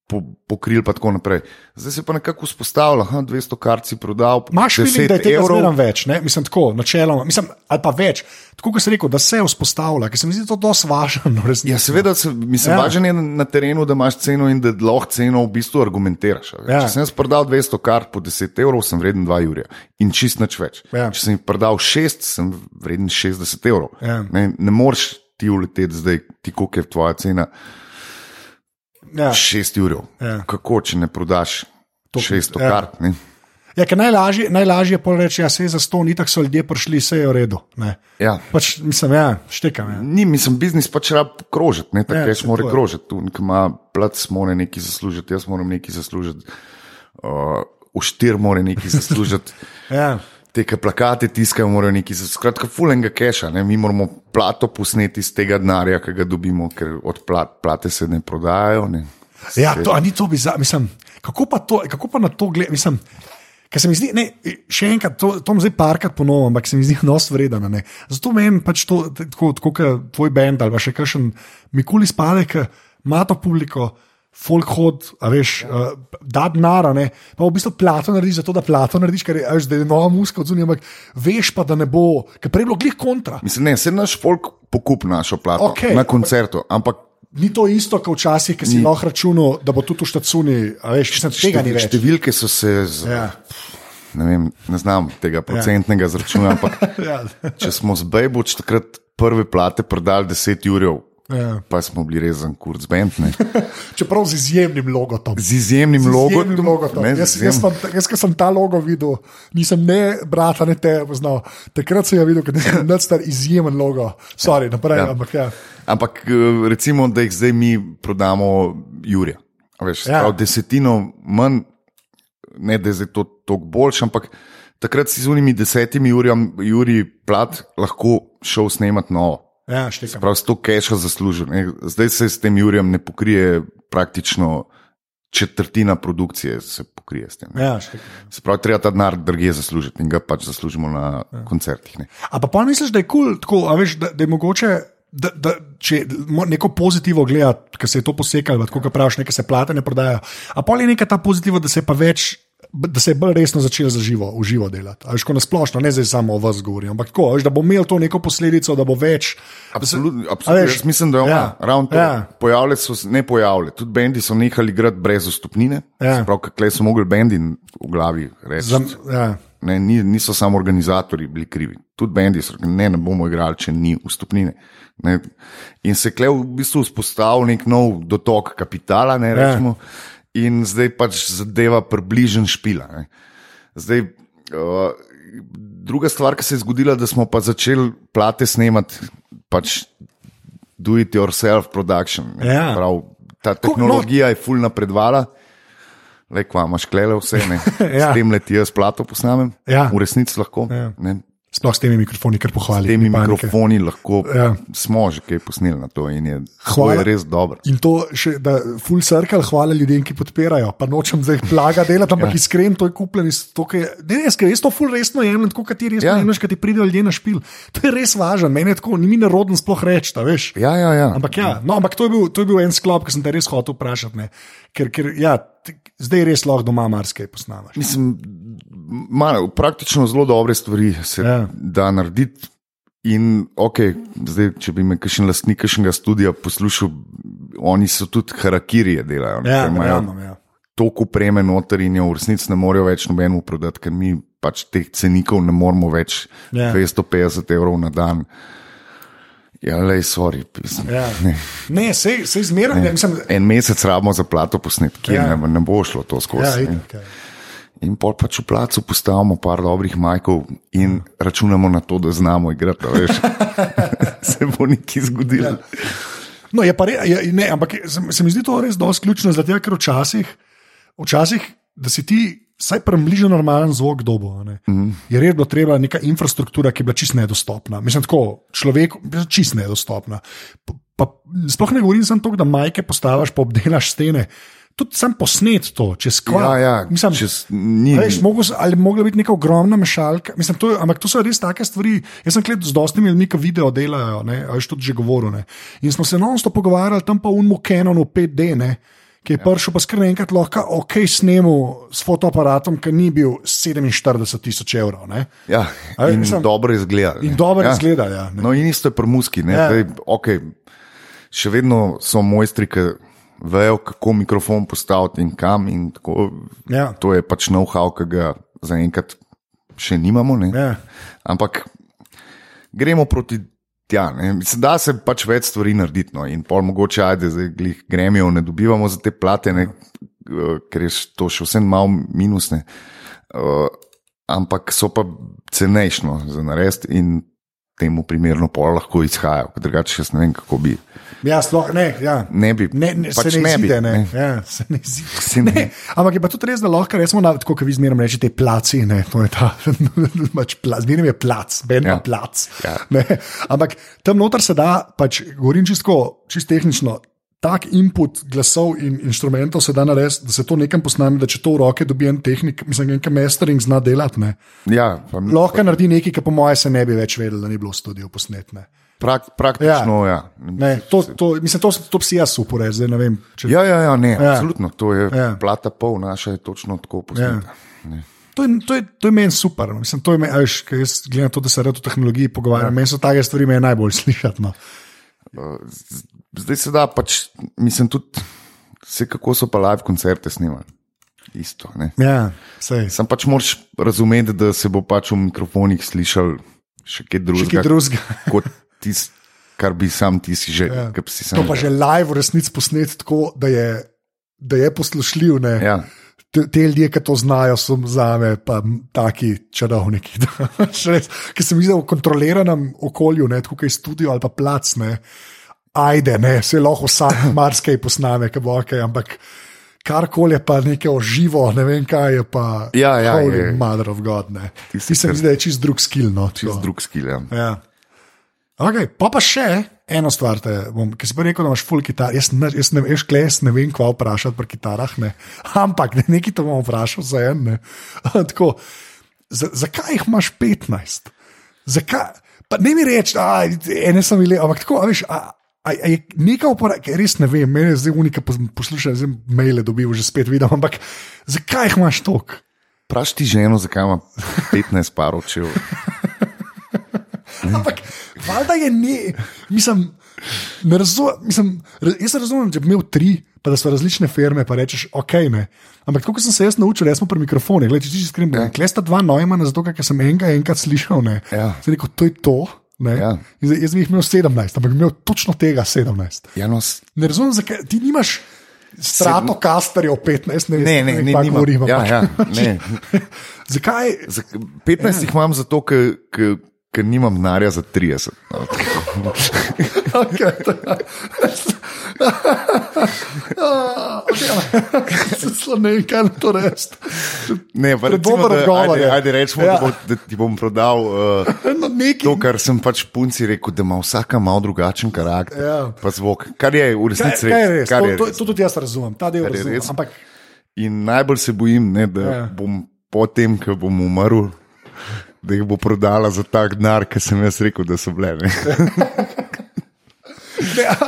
po, pokrili, pa tako naprej. Zdaj se pa nekako vzpostavlja, da 200 kart si prodal. Máš videti, da je tega zmeraj več, ne? mislim, tako, načeloma, mislim, ali pa več. Tako kot si rekel, da se vzpostavlja, ker se mi zdi to dosti važno. Ja, seveda, se, mislim, ja. važno je na terenu, da imaš ceno in da lahko ceno v bistvu argumentiraš. Ja. Če sem jaz prodal 200 kart po 10 evrov, sem vreden 2 jurja in čist nič več. Ja. Če sem jih prodal 6, sem vreden 60 evrov. Ja. Ne, ne moreš ti uleteti zdaj, ti koliko je tvoja cena. Ja. Šest ur. Ja. Kako, če ne prodaš to šesto ja. kart? Ne? Ja, najlažje, najlažje je reči, da ja, se je za sto, ni tako so ljudje prišli, vse je v redu. Ja. Pač, mislim, ja, štekam. Ja. Ni, mislim, biznis pač rab krožiti, ne tako, ja, mora krožiti. Tu ima plac, mora nekaj zaslužiti, jaz moram nekaj zaslužiti, uh, v štir mora nekaj zaslužiti. ja te plakate tiskajo, morajo neki za skratka, fulenga keša. Ne? Mi moramo plato posneti iz tega denarja, ki ga dobimo, ker od plat, plate se ne prodajajo. Ne? Ja, to ni to bizarno. Kako, kako pa na to gledam? Ker se mi zdi, ne, še enkrat, to, to bom zdaj parkrat ponovil, ampak se mi zdi nos vreden. Zato menim, pač to, tako, tako kot tvoj bend ali pa še kakšen Mikuli spadek, ima to publiko folk hod, a veš, ja. uh, da denar, pa v bistvu plato narediš za to, da plato narediš, ker je, je nova muska od zunaj, ampak veš pa, da ne bo, ker prej bilo glih kontra. Mislim, ne, se naš folk pokup našo plato okay. na koncertu, ampak. Ni to isto, kot včasih, ki si lahko računal, da bo tudi v štacuni, veš, še tega ni več. Številke so se z. Ja. Ne, vem, ne znam tega procentnega ja. zračuna, ampak ja. če smo z Bejbuč takrat prve plate prodali 10 jurjev, Ja. Pa smo bili res za kurc bend. Čeprav z izjemnim logotom. Z izjemnim, z izjemnim logotom. Ne, jaz, jaz, sem, jaz, ki sem ta logo videl, nisem ne brata, ne te poznal. Takrat sem videl, ker je to izjemen logo. Sorry, naprej, ja. Ampak, ja. ampak eh, recimo, da jih zdaj mi prodamo Jurija. Veš, ja. Desetino manj, ne da je zdaj to toliko boljš, ampak takrat si z unimi desetimi Juriji plat lahko šel snemati novo. Ja, Prav sto keša zaslužil. Zdaj se s tem Jurjem ne pokrije praktično četrtina produkcije, se pokrije s tem. Ja, se pravi, treba ta denar drugje zaslužiti in ga pač zaslužimo na ja. koncertih. Ampak pa misliš, da je kul, cool, da, da je mogoče. Da, da, če neko pozitivno gledati, ker se je to posekalo, tako praviš, nekaj se plate ne prodaja. A pa je nekaj ta pozitivno, da se pa več da se je bolj resno začel za živo, v živo delati. Ali ško nasplošno, ne zdaj samo o vas govorim, ampak tako, da bo imel to neko posledico, da bo več. Absolutno, absolutno. Jaz mislim, da je ja, ravno to. Ja. Pojavljali so se, ne pojavljali, tudi bendi so nehali igrati brez vstopnine. Ja. Prav, kaj so mogli bendi v glavi reči. Zam, ja. Ne, niso samo organizatori bili krivi, tudi bendi so rekli, ne, ne bomo igrali, če ni vstopnine. Ne. In se je v bistvu vzpostavil nek nov dotok kapitala, ne ja. rečemo. Ja in zdaj pač zadeva približen špila. Zdaj, uh, druga stvar, ki se je zgodila, da smo pa začeli plate snemati, pač do it yourself production. Ja. Prav, ta tehnologija je fulna predvala. Le, kva imaš klele vse, ne. ja. S tem leti jaz plato posnamem. Ja. V resnici lahko. Ja. Sploh s temi mikrofoni, kar pohvalijo. S temi mikrofoni lahko ja. smo že kaj posneli na to in je, to je res dobro. In to še, da full circle, hvala ljudem, ki podpirajo. Pa nočem zdaj plaga delati, ampak ja. iskren to je kupljen iz kaj, ne, jaz, jaz to full resno jemljem, tako kot ti resno ja. jemliš, kad ti pridejo ljudje na špil. To je res važno, meni je tako, ni mi nerodno sploh reči, da veš. Ja, ja, ja. Ampak, ja, no, ampak to, je bil, to je bil en sklop, ki sem te res hotel vprašati. Ne. Ker, ker ja, zdaj res lahko doma marsikaj posnamaš. Mislim, malo, praktično zelo dobre stvari se ja. da narediti. In, okay, zdaj, če bi me kakšen lastnik kakšnega studia poslušal, oni so tudi harakirije delajo. Ja, imajo ja. toliko preme noter in jo v resnici ne morejo več nobeno prodati, ker mi pač teh cenikov ne moremo več ja. 250 evrov na dan. Ja, le, sorry. Ja. Ne, ne se, se izmerno. En mesec rabimo za plato posnetke, ja. ne, ne bo šlo to skozi. Ja, In pol pač v placu postavimo par dobrih majkov in računamo na to, da znamo igrati. se bo nekaj zgodilo. Ja. No, je re, je, ne, ampak se mi zdi to res dosti ključno, zato ker včasih, včasih, da si ti vsaj približno normalen zvok dobo, mm -hmm. je bilo treba neka infrastruktura, ki je bila čist nedostopna. Mislim, tako človek, čist nedostopna. Pa, pa, sploh ne govorim samo to, da majke postaviš, pa obdelaš stene tudi sam posnet to, če skvalo. Ja, ja, Veš, ali mogla biti neka ogromna mešalka. Mislim, to, ampak to so res take stvari. Jaz sem gledal z dostimi ljudmi, ki video delajo, veš, tudi že govoril. Ne. In smo se non-stop pogovarjali tam pa v Unmu Canonu 5D. Ne. Ki je ja. prišel, pa skrbi enkrat lahko, ok, snemu s fotoaparatom, ki ni bil 47 tisoč evrov. Ne? Ja, in mislim, dobro izgleda. In dobro ja. izgleda, ja. No, in isto je pri muski. Ja. Zdaj, okay, še vedno so mojstri, ki vejo, kako mikrofon postaviti in kam. In ja. To je pač know-how, ki ga zaenkrat še nimamo. Ja. Ampak gremo proti tja. Mislim, da se pač več stvari narediti. No. In pol mogoče, ajde, zdaj gremo, ne dobivamo za te plate, ne, ker je to še vse malo minusne. Uh, ampak so pa cenejšno za narediti in temu primerno pol lahko izhajajo, drugače jaz ne vem, kako bi. Ja, sploh ne. Ja. Ne bi. Ne, ne, pač se ne, ne zide, bi. Ne. Ne. Ja, se ne zide. Ne. Ne. Ampak je pa tudi res, da lahko rečemo, kot vi zmerno rečete, placi. Ne, to je ta, pač plac, zmerno je plac, ben ja. plac. Ja. Ampak tam noter se da, pač, govorim čisto čist tehnično. Tak input glasov in inštrumentov se da narediti, da se to nekam posname, da če to v roke dobi en tehnik, mislim, nekaj mastering zna delati. Ne. Ja, Lahko naredi nekaj, kar po mojem se ne bi več vedel, da ni bilo v studiu posnetne. Prak, praktično, ja. ja. Ne, to, to, mislim, to, to si jaz uporabljam, zdaj ne vem. Če... Ja, ja, ja, ne, ja. absolutno. To je ja. plata pol, naša je točno tako posneta. Ja. To je, to, je, to je meni super. No. Mislim, to je meni, veš, jaz gledam to, da se rado o tehnologiji pogovarjam. Ja. Meni so take stvari najbolj slišati. No. Uh, zdaj se da, pač, mislim tudi, vse kako so pa live koncerte snimali. Isto. Ja, Sam pač moraš razumeti, da se bo pač v mikrofonih slišal še kaj drugega tisto, kar bi sam ti si že. Ja. Si sam to pa že live, v resnici posnet tako, da je, da je poslušljiv. Ja. Te, te ljudje, ki to znajo, so za me pa taki čarovniki. Ki sem videl v kontroliranem okolju, ne, tukaj studio ali pa plac, ne, ajde, ne, se lahko vsak marsikaj posname, bo, okay, ampak karkoli je pa nekaj oživo, ne vem kaj je pa. Ja, ja, je. Mother of God. Ti se mi zdi, da je čist drug skill. No, čist drug skill, ja. ja. Okay, pa pa še eno stvar, bom, ki si pa rekel, da imaš full kitar. Jaz, ne, jaz ne, veš, kles, ne vem, kva vprašati pri kitarah, ne. ampak ne, nekaj to bom vprašal za en. Tako, za, zakaj jih imaš 15? Zakaj? Pa ne mi reči, da ene sem videl, ampak tako, veš. A, A je nekaj uporabnika, res ne vem, meni zdaj unika poslušati, zdaj maile dobivam, že spet vidim, ampak zakaj jih imaš toliko? Praš ti ženo, zakaj ima 15 parov čev. ampak Valjda je ne, mislim, ne razumem. Mislim, jaz razumem, če bi imel tri, pa da so različne firme, pa rečeš, ok. Ne. Ampak tako sem se jaz naučil, jaz smo pri mikrofonu, gledaj, če ti skrbim. Ja. Klesta dva nojma, zato ker sem enega enkrat slišal. Ja. Zdaj, rekel, to je to. Ja. Jaz bi jih imel 17, ampak bi imel točno tega 17. Ja, no, ne razumem, zakaj ti nimaš. Strato kastarjev 15, ne, ne, ne, ne, ne, govorimo, ja, ja, ne. Zakaj? 15 jih imam zato, ker ker nimam denarja za 30. No. okay, Zelo ne vem, kaj na to reči. Ne, pa recimo, da, ajde, ajde rečemo, Ja. da, bo, da ti bom prodal uh, No, to, kar sem pač punci rekel, da ima vsaka malo drugačen karakter. Ja. Pa zvok, kar je v Kaj, resnici kaj je res? Kar To, je to, res. to tudi jaz razumem, ta del razumem. res. Ampak In najbolj se bojim, ne, da ja. bom potem, ko bom umrl, da jih bo prodala za tak denar, ki sem jaz rekel, da so bile. Ne.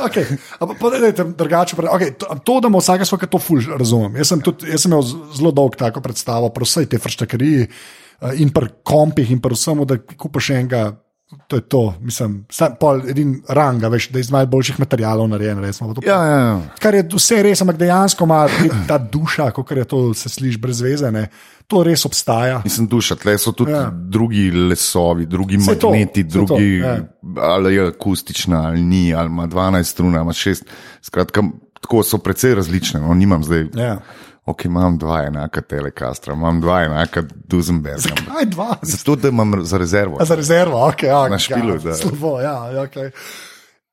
Okay. Ampak povedajte drugače. Okay, to, to, da ima vsake svoje, to ful razumem. Jaz sem, tudi, jaz sem imel zelo dolgo tako predstavo, pri vsej tej frštakariji eh, in pri kompih in pri vsemu, da kupaš enega. To je to, mislim, pol edin ranga, veš, da je iz najboljših materijalov narejen. Resmo, to, Ja, ja, ja. Kar je vse res, ampak dejansko ima ta duša, kot je to, se sliši brez veze, ne, to res obstaja. Nisem duša, tle so tudi Ja. drugi lesovi, drugi to, magneti, saj drugi, to, ja. ali je akustična, ali ni, ali ima 12 strun, ali ima 6. Skratka, tako so precej različne. No, nimam zdaj. Ja. Ok, imam dva enaka telekastra, imam dva enaka Duzenberga. Kaj dva? Zato, da imam za rezervo. A za rezervo, ok, ja, Na špilu, da. Slovo, ja, ja, okay.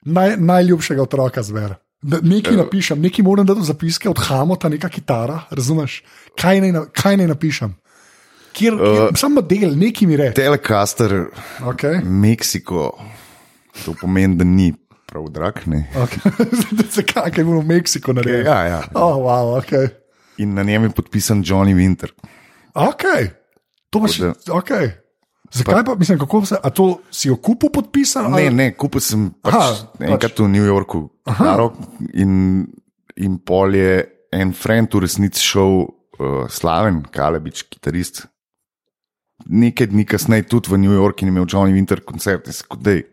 Naj, najljubšega otroka zver. Da Nekaj napišem, nekaj moram dati v zapiske od Hamota, neka kitara, razumeš? Kaj naj, na- kaj naj napišem? Kjer, kjer, uh, Sam model, nekaj mi reče. Telekaster, Okay. Meksiko, to pomeni, da ni prav drag. Ne? Okay. Zakaj je bilo v Meksiku narejeno? Ja, ja. Oh, wow, okay. In na njem je podpisan Johnny Winter. Okay. To pa še. Okay. Zakaj pa, mislim, kako se, a to si jo kupil podpisan? Ne, ali- ne, kupil sem pač Aha, enkrat pač. v New Yorku, Karo, in, in pol je en friend v resnici šel, uh, slaven, Kalebič, kitarist. Nekaj dni kasneje tudi v New York in imel Johnny Winter koncert, in se kot da je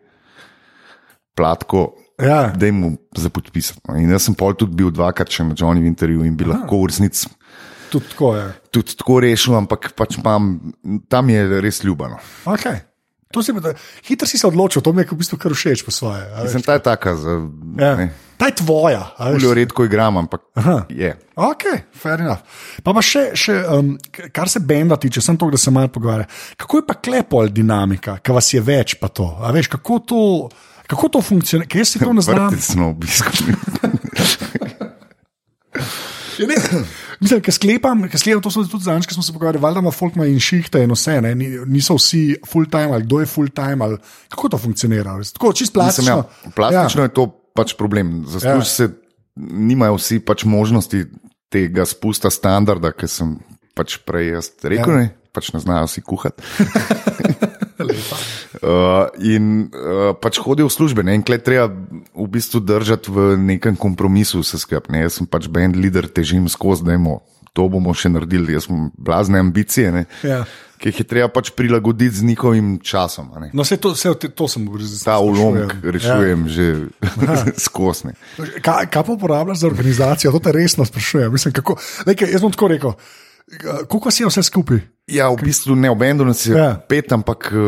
platko, Ja. da jim za podpisati. no. In jaz sem pol tudi bil dvakrat še na Johnny Winterju in bi Aha. lahko v resnici Tudi tako je. tudi tako rešil, ampak pač imam, tam je res ljubano. Okay. To si, hitro si se odločil, to mi je v bistvu kar všeč po svoje. Sem ta taka, za, Ja. ne, Ta je tvoja. Uljo redko igram, ampak je. Ok, fair enough. Pa, pa še, še um, kar se benda tiče, sem to, da se malo pogovarja. Kako je pa klepol dinamika, ki vas je več pa to? A veš, kako to, kako to funkcionira? Ker jaz si to ne znam. Vrtec smo obiskali. Ja, Mislim, ker sklepam, ker sklepam, to smo tudi zadnjič, ko smo se pogovarjali, valjda ima folk in šihte in vse, ne, Ni- niso vsi full time ali kdo je full time ali kako to funkcionira. Tako čist Mislim, plastično. ja, plastično ja. je to pač problem. Zasluži Ja. se, nimajo vsi pač možnosti tega spusta standarda, ki sem pač prej jaz rekel, ja. ne, pač ne znajo si kuhati. Uh, in uh, pač hodijo v službe, ne? in klej treba v bistvu držati v nekem kompromisu vse skupaj. Jaz sem pač band leader, težim skozi, da imamo to bomo še naredili. Jaz imam blazne ambicije, ne? Ja. ki jih je treba pač prilagoditi z njihovim časom. ne. No, vse to, vse to, sem govoril. Ta ulomk rešujem ja. že skozi. Kaj, kaj pa uporabljaš za organizacijo? To te resno sprašujem. Mislim, kako, lejke, jaz bom tako rekel. Kako si je vse skupaj? Ja, v bistvu ne, v Bendu nas je Ja. pet, ampak eh,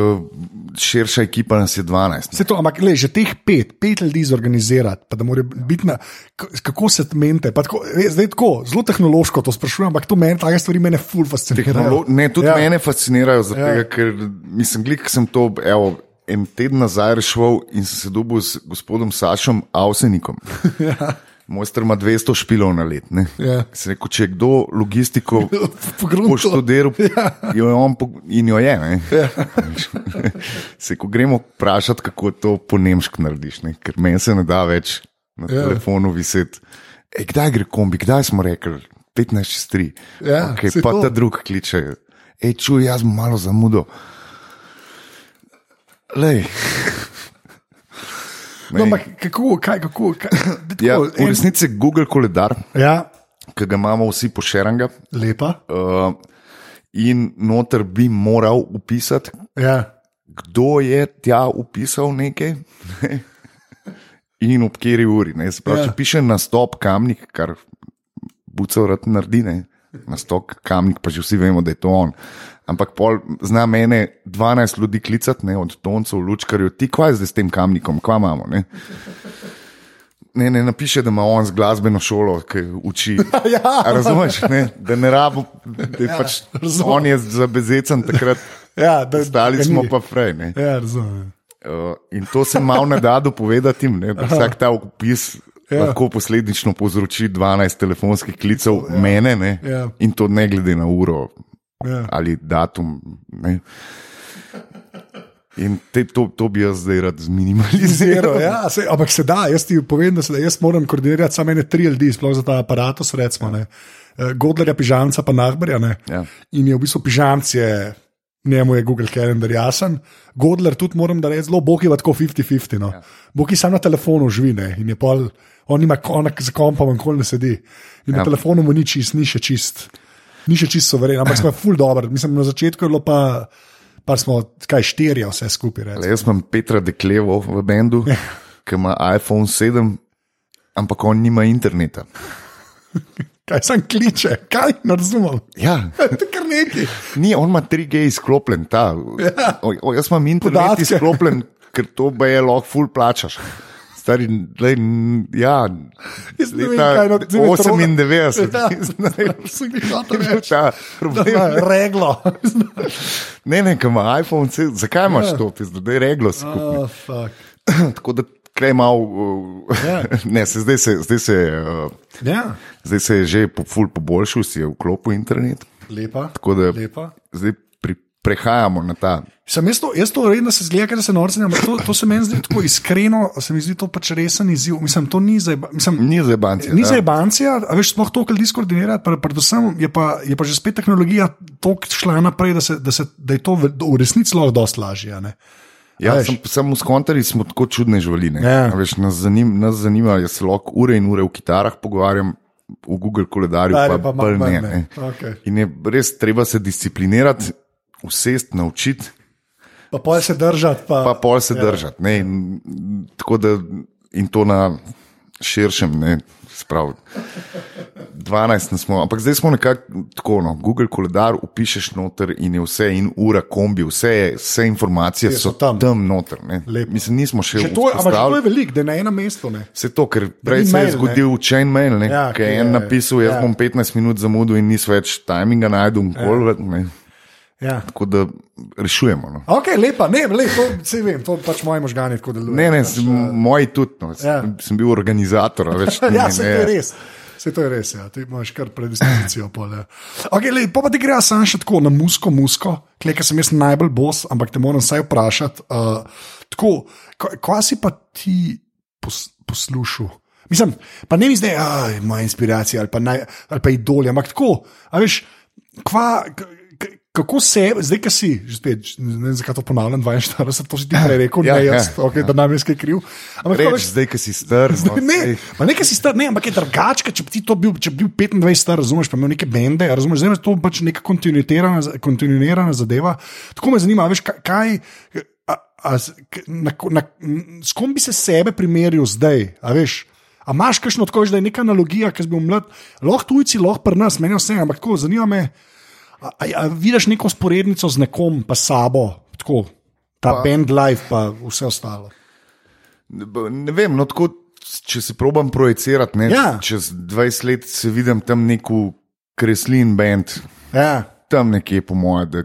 širša ekipa nas je dvanajst. Vse to, ampak le, že teh pet, pet ljudi zorganizirati, pa da mora biti na, kako se mente. Tako, res, zdaj tako, zelo tehnološko to sprašujem, ampak to meni, take stvari mene ful fascinirajo. Tehnolo ne, tudi Ja. mene fascinirajo, zato, Ja. ja. ker mislim, glik sem to evo, en teden nazaj rešil in sem se dobil s gospodom Sašom Avsenikom. Ja. Mojster ima 200 špilov na let. ne. Ja. Sem Rekel, če je kdo logistiko poštudiral, Ja. jo je on po- in jo je. ne. Ja. Se, ko gremo vprašati, kako to po nemški narediš, ne? ker meni se ne da več na Ja. ja. telefonu viseti. Ej, kdaj gre kombi, kdaj smo rekli? 15 čez 3. Ja, okay, pa to. ta drug kliče. Ej, čuj, jaz malo zamudil. Lej. No, ampak kako, kaj, kako, kaj, tako, Ja, v resnici je Google koledar, ja, ki ga imamo vsi pošeranga. lepa. Uh, in noter bi moral upisati, Ja. kdo je tja upisal nekaj in ob kateri uri. Pravi, Ja. ja. Če piše na stop kamnik, kar bucev rad naredi, ne. na stop kamnik, pa že vsi vemo, da je to on. Ampak pol zna mene 12 ljudi klicati, ne, od toncev, lučkarjev, ti kvaj zdaj s tem kamnikom, kva imamo. Ne? Ne, ne napiše, da ima on z glasbeno šolo, ki uči. Ja. Razumeš, ne? da ne rabo, da je ja, pač, razumem. on je zabezecen takrat, Ja, da, stali smo pa prej. Ne? Ja, razumem. Uh, in to se malo ne da dopovedati, jim, ne, da vsak ta opis ja. lahko posledično povzroči 12 telefonskih klicev ja. mene ne? Ja. in to ne glede na uro Ja. ali datum. Ne? In te, to, to bi jaz zdaj rad zminimaliziral. Ja, se, ampak se da, jaz ti povem, da, se, da jaz moram koordinirati samo ene tri ljudi, sploh za ta aparatus, recimo. ne. Eh, Godlerja, pižamca, pa Nahbarja. ne. Ja. In je v bistvu pižamc, je, njemu je Google Calendar jasen. Godler tudi moram da reči, zelo bog je tako 50-50. No. Ja. Bog je samo na telefonu živi ne. in je pol, on ima konak za kompom, nikoli ne sedi. In ja. Ja. na telefonu mu ni čist, ni še čist. Ni še čisto soveren, ampak smo ful dobro. Mislim, na začetku je bilo pa, pa smo kaj štirje, vse skupaj. Le, jaz imam Petra Deklevo v bendu, ki ima iPhone 7, ampak on nima interneta. Kaj sem kliče, kaj ne razumem. Ja. To je kar nekaj. Ni, on ima 3G izklopljen, ta. Ja. O, o, jaz imam internet Podatke. izklopljen, ker to bi je lahko full plačaš. Stari, lej, ja, vem, leta kaj no- zdaj me trola. 98. Ja, sem jih hotel reči. Ta Da, problem. da, Reglo. Ne, ne, ki ima iPhone, se- zakaj imaš to, pizdo, da je reglo skupaj. Oh. Tako da kraj mal, uh, Ja. ne, se, zdaj, se, zdaj, se, uh, ja, zdaj se je že po, ful poboljšal, si je vklopil internet. lepa. Tako da lepa. zdaj prehajamo na ta. Sem jaz to, jaz to redno se zgleda, da se norcem, ampak to, to se meni zdi tako iskreno, se mi zdi to pač resen izziv. Mislim, to ni za, mislim, Ni za banke. Ni za ebancija, a veš, sploh to, kar ljudi skoordinira, pa- predvsem je pa, je pa že spet tehnologija tako šla naprej, da, se, da, se, da je to v, v resnici lahko dosti lažje. ne. Ja, sem, sem v skontari smo tako čudne živali. Ja. Ja. Veš, nas, zanim, nas zanima, jaz se lahko ure in ure v kitarah pogovarjam, v Google koledarju Koledarju pa, pa pa ne. ne. Okej. In je res treba se disciplinirati, usest, naučiti, Pa pol se držati. Pa, pa pol se ja. držati. ne. In, tako da in to na širšem, ne, sprav. 12 nas smo, ampak zdaj smo nekako tako. No, Google koledar upišeš noter in je vse, in ura, kombi, vse, je, vse informacije so so tam. tam, noter. ne. Mislim, nismo še je- ampak to je veliko, da je na enem mestu. Ne. Vse to, ker prej se je zgodil chain mail, ne, Ja, ja, ki je en napisal, jaz ja. ja. bom 15 minut zamudil in nis več timinga najdu in kol. Ja. Ja. Tako da rešujemo. No. Ok, lepa, ne, le, to vse vem, to pač moji možgani tako delujejo. Ne, ne, sem, moji tudi. No. Ja. Ja. Sem bil organizator. Več, Ja, ne, se to je res. Se to je res, ja. ti imaš kar predispozicijo. pol, ja. Okay, lej, pa pa ti gre samo še tako na musko, musko, klej, ker sem jaz najbolj bos, ampak te moram vsaj vprašati. Uh, tako, ko- kva si pa ti pos, poslušal? Mislim, pa ne mi zdaj, da je moja inspiracija ali pa, naj, ali pa idolja, ampak tako, a veš, kva. k- k- Kako se, zdaj, ki si, že spet, ne vem, zakaj to ponavljam, 42, to si ti prej rekel, Ja, ne ja. jaz, okay, da nam je skaj kriv. Ampak, Reč, zdaj, ki si star. No, Ne, sej. pa nekaj si star, ne, ampak je drugačka, če bi ti to bil, če bi bil 25 star, razumeš, pa imel neke bende, razumeš, zdaj je to pač neka kontinuirana, kontinuirana zadeva. Tako me zanima, veš, kaj, a, a, na, na, s kom bi se sebe primerjal zdaj, a veš. A imaš kakšno tako, da je neka analogija, ki si bil mlad, lahko tujci, lahko pri nas, meni vse, ampak tako, zanima me, a, a, a vidiš neko sporednico z nekom, pa sabo, tako, ta pa, band life, pa vse ostalo. Ne, vem, no, tako, če se probam projicirati, ne, Ja. čez 20 let se vidim tam neko kreslin band, Ja. tam nekje, po mojem, da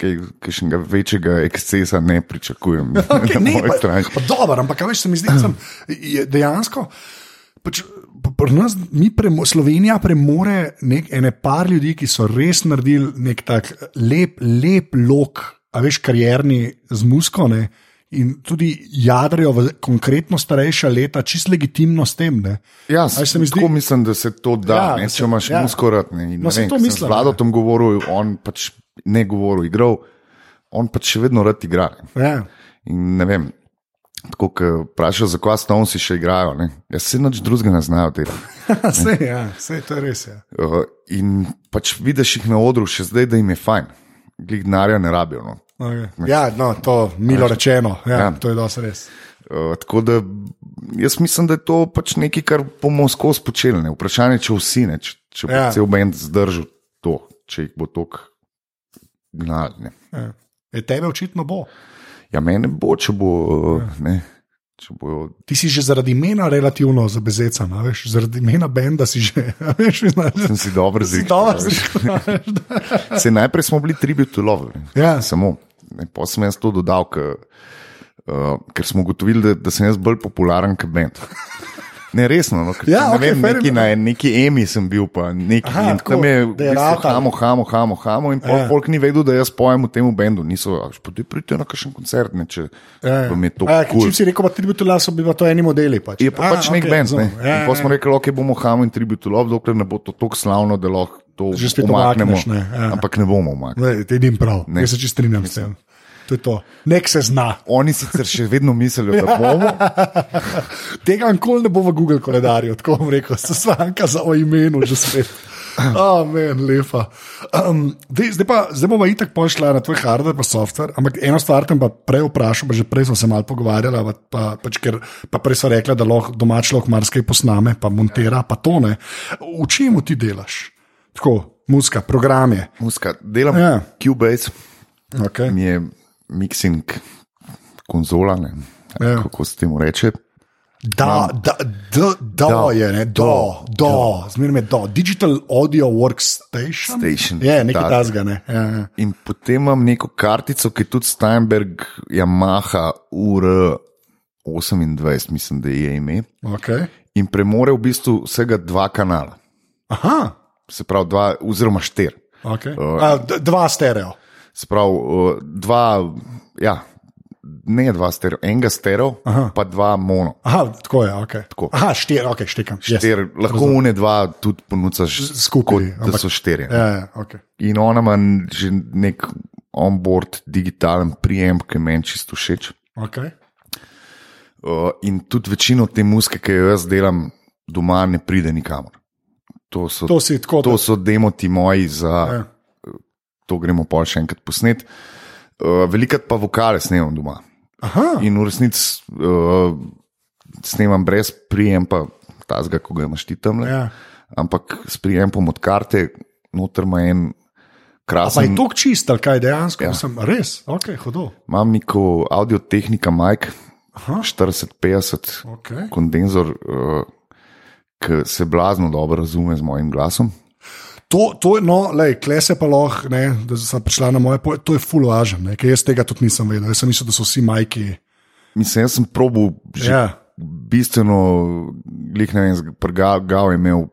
kaj, kakšnega večjega ekscesa ne pričakujem. Okay, na ne, moji pa, pa dobro, ampak a veš, se mi zdi, da je dejansko. Pač, pri nas, mi premo, Slovenija premore nek, ene par ljudi, ki so res naredili nek tak lep, lep lok, a veš, karjerni z musko. Ne? In tudi jadrijo v konkretno starejša leta, čist legitimno s tem. Ne? Ja, se mi zdi- mislim, da se to da. Ja, Ja, ne, se- če imaš ja. ja. muskorat. Ne, in No, vem, to mislim, Z Vladotom govoril, on pač ne govoril, igral, on pač še vedno rad igra. Ja. In ne vem. Tako, ko vprašajo, zakaj Stonesi še igrajo. Ne? Jaz se nič drugega ne znajo delati. Sej, ja, sej, to je res. Ja. Uh, in pač vidiš jih na odru, še zdaj, da jim je fajn. Glede denarja ne rabijo. No. Okay. ja, no, to milo rečeno, ja, ja. Ja. to je dosti res. Uh, tako da jaz mislim, da je to pač nekaj, kar bomo skozi počeli. Ne? Vprašanje je, če vsi, ne? če, če bo Ja. ja. cel bend zdržal to, če jih bo tok gnal. ne. Ja. E, tebe očitno bo. Ja, mene bo, če bo. Uh, ne, če bo Ti si že zaradi imena relativno zabezecan, a veš, zaradi imena benda si že, veš, znaš. sem si dobro zrišal. Se najprej smo bili tribute love. Ja. Samo. Pa sem jaz to dodal, ker, uh, ker smo ugotovili, da, da sem jaz bolj popularen kot bend. Ne, resno. No, Ja, ne okej, vem, neki, na neki emi sem bil, pa neki, Aha, tako, tam je, rahal. hamo, hamo, hamo, hamo, in pol Ja. folk ni vedel, da jaz pojem v tem bendu. Niso, "A, pojdi pridite na kakšen koncert, ne, če vam je to Ja, kul. Če si rekel, da tribute love so bili pa to eni modeli. Pač. Je pa pač nek okej, band. Ne? Ja, In pa ja, smo rekli, ok, bomo hamo in tribute to love, dokler ne bo to tako slavno, da lahko to Že spet umaknemo. umakneš, ne, ja. Ampak ne bomo umaknili. Ne, idem prav, Ne. jaz se čisto strinjam s tem. To je to. Nek se zna. Oni sicer še vedno mislijo, da bomo. Tega nikoli ne bo v Google koledarju, tako bom rekel, se svanka za o imenu že spet. Oh, men, lepa. Um, dej, zdaj, pa, zdaj bomo itak pošla na tvoj hardware, pa software. Ampak eno stvar sem pa prej vprašal, pa že prej smo se malo pogovarjali, pa, pa, pač, ker pa prej so rekli, da lahko domač lahko marsikaj posname, pa montira, pa to ne. V čem ti delaš? Tako, muska, programe. Muska, delam Ja. ja. Cubase, Okay. mi je mixing konzola, ne, Ja. kako se temu reče. Da, da, da, da Da. je, ne, do, do, zmeraj me do. Digital Audio Workstation. Station. Je, nekaj tasga, ne. Ja, ja. In potem imam neko kartico, ki je tudi Steinberg, Yamaha, UR28, mislim, da je ime. Okay. In premore v bistvu vsega dva kanala, Aha, se pravi, dva, oziroma štiri. okay. Uh, A, d- dva stereo. Uh, dva, ja, ne dva stereo, enega stereo, Aha. pa dva mono. Aha, tako je, okay. Tako. Aha, štiri, ok, štekam. Štir, yes. Lahko une dva tudi ponucaš Skupaj, kot da so štiri. Ja, ja, okay. In ona ima že nek onboard digitalen prijem, ki meni čisto všeč. Okay. Uh, in tudi večino te muske, ki jo jaz delam doma, ne pride nikamor. To so, To tako. to so demoti moji, za Ja. To gremo pa še enkrat posnet. Uh, velikrat pa vokale snemam doma. Aha, In v resnici uh, snemam brez prijempa, tazga, ko ga imaš ti tam. ja. Ampak s prijempom od karte, noter ima en Pa je krasen. to čist, ali kaj dejansko? Ja. Sem, res, ok, hodo. Imam neko audio tehnika Mike Aha, 4050 okay. kondenzor, uh, ki se blazno dobro razume z mojim glasom. To, to no, lej, kle se pa lahko, ne, da sem prišla na moje, po- to je ne, ker jaz tega tudi nisem vedel. Jaz sem mislil, da so vsi majki. Mislim, jaz sem probil že Ja. bistveno, glih ne vem, prgal je imel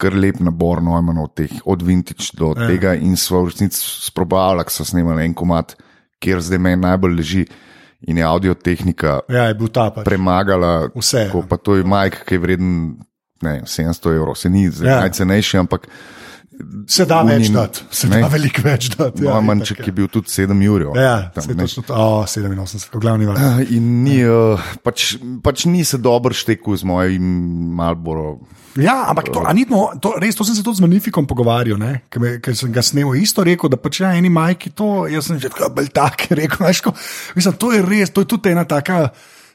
kar lep nabor Neumanov, teh, od vintage do ja. tega in smo v resnici sprobavali, ko so snemali en komat, kjer zdaj meni najbolj leži in je audio tehnika Ja, je ta pač. premagala. Vse, Tako, ja. pa to je Mike, ki je vreden ne, vem, 700 evrov, se ni ja. najcenejši, ampak Se da Unin- več dati, se ne. da veliko več dati. ja, Ja, Manček itak, je bil tudi 7 jurjev. Ja, tam, se točno to. Oh, 87, glavni vrh. Ah, In ni, uh, pač, pač ni se dobro štekel z mojim Malboro. Ja, ampak to, a ni, no, to, res, to sem se tudi z Magnifikom pogovarjal, ne, ker, me, ker sem ga snemal. Isto rekel, da pač ja, eni majki to, jaz sem že tako bolj tak rekel. Veš, ko, mislim, to je res, to je tudi ena taka.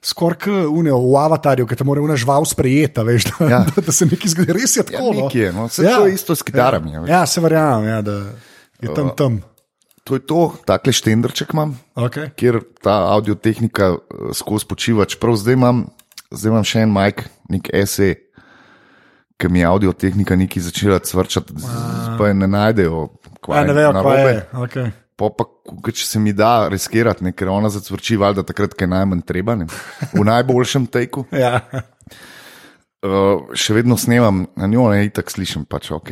Skoraj v avatarju, ki te mora unažval sprejeti, veš, da, ja. Ja. da, da se nekaj zgodi. Res je Ja, tako. no. nekje je, no. Saj to je isto s kitarami, Ja, ja se verjamem, ja, da je tam tam. To je to, takle štendrček imam, Okay. kjer ta audiotehnika eh, skozi počiva. Čeprav zdaj imam, zdaj imam še en majk, nek SE, ki mi je audiotehnika nekaj začela cvrčati, pa je ne najdejo. Ja, ne vejo, kaj je. Okay. Pa, pa če se mi da riskirati, ne, ker ona zacvrči, valjda takrat, ko je najmanj treba, ne, v najboljšem teku. Ja. Uh, še vedno snemam na njo, ne itak slišim, pač ok.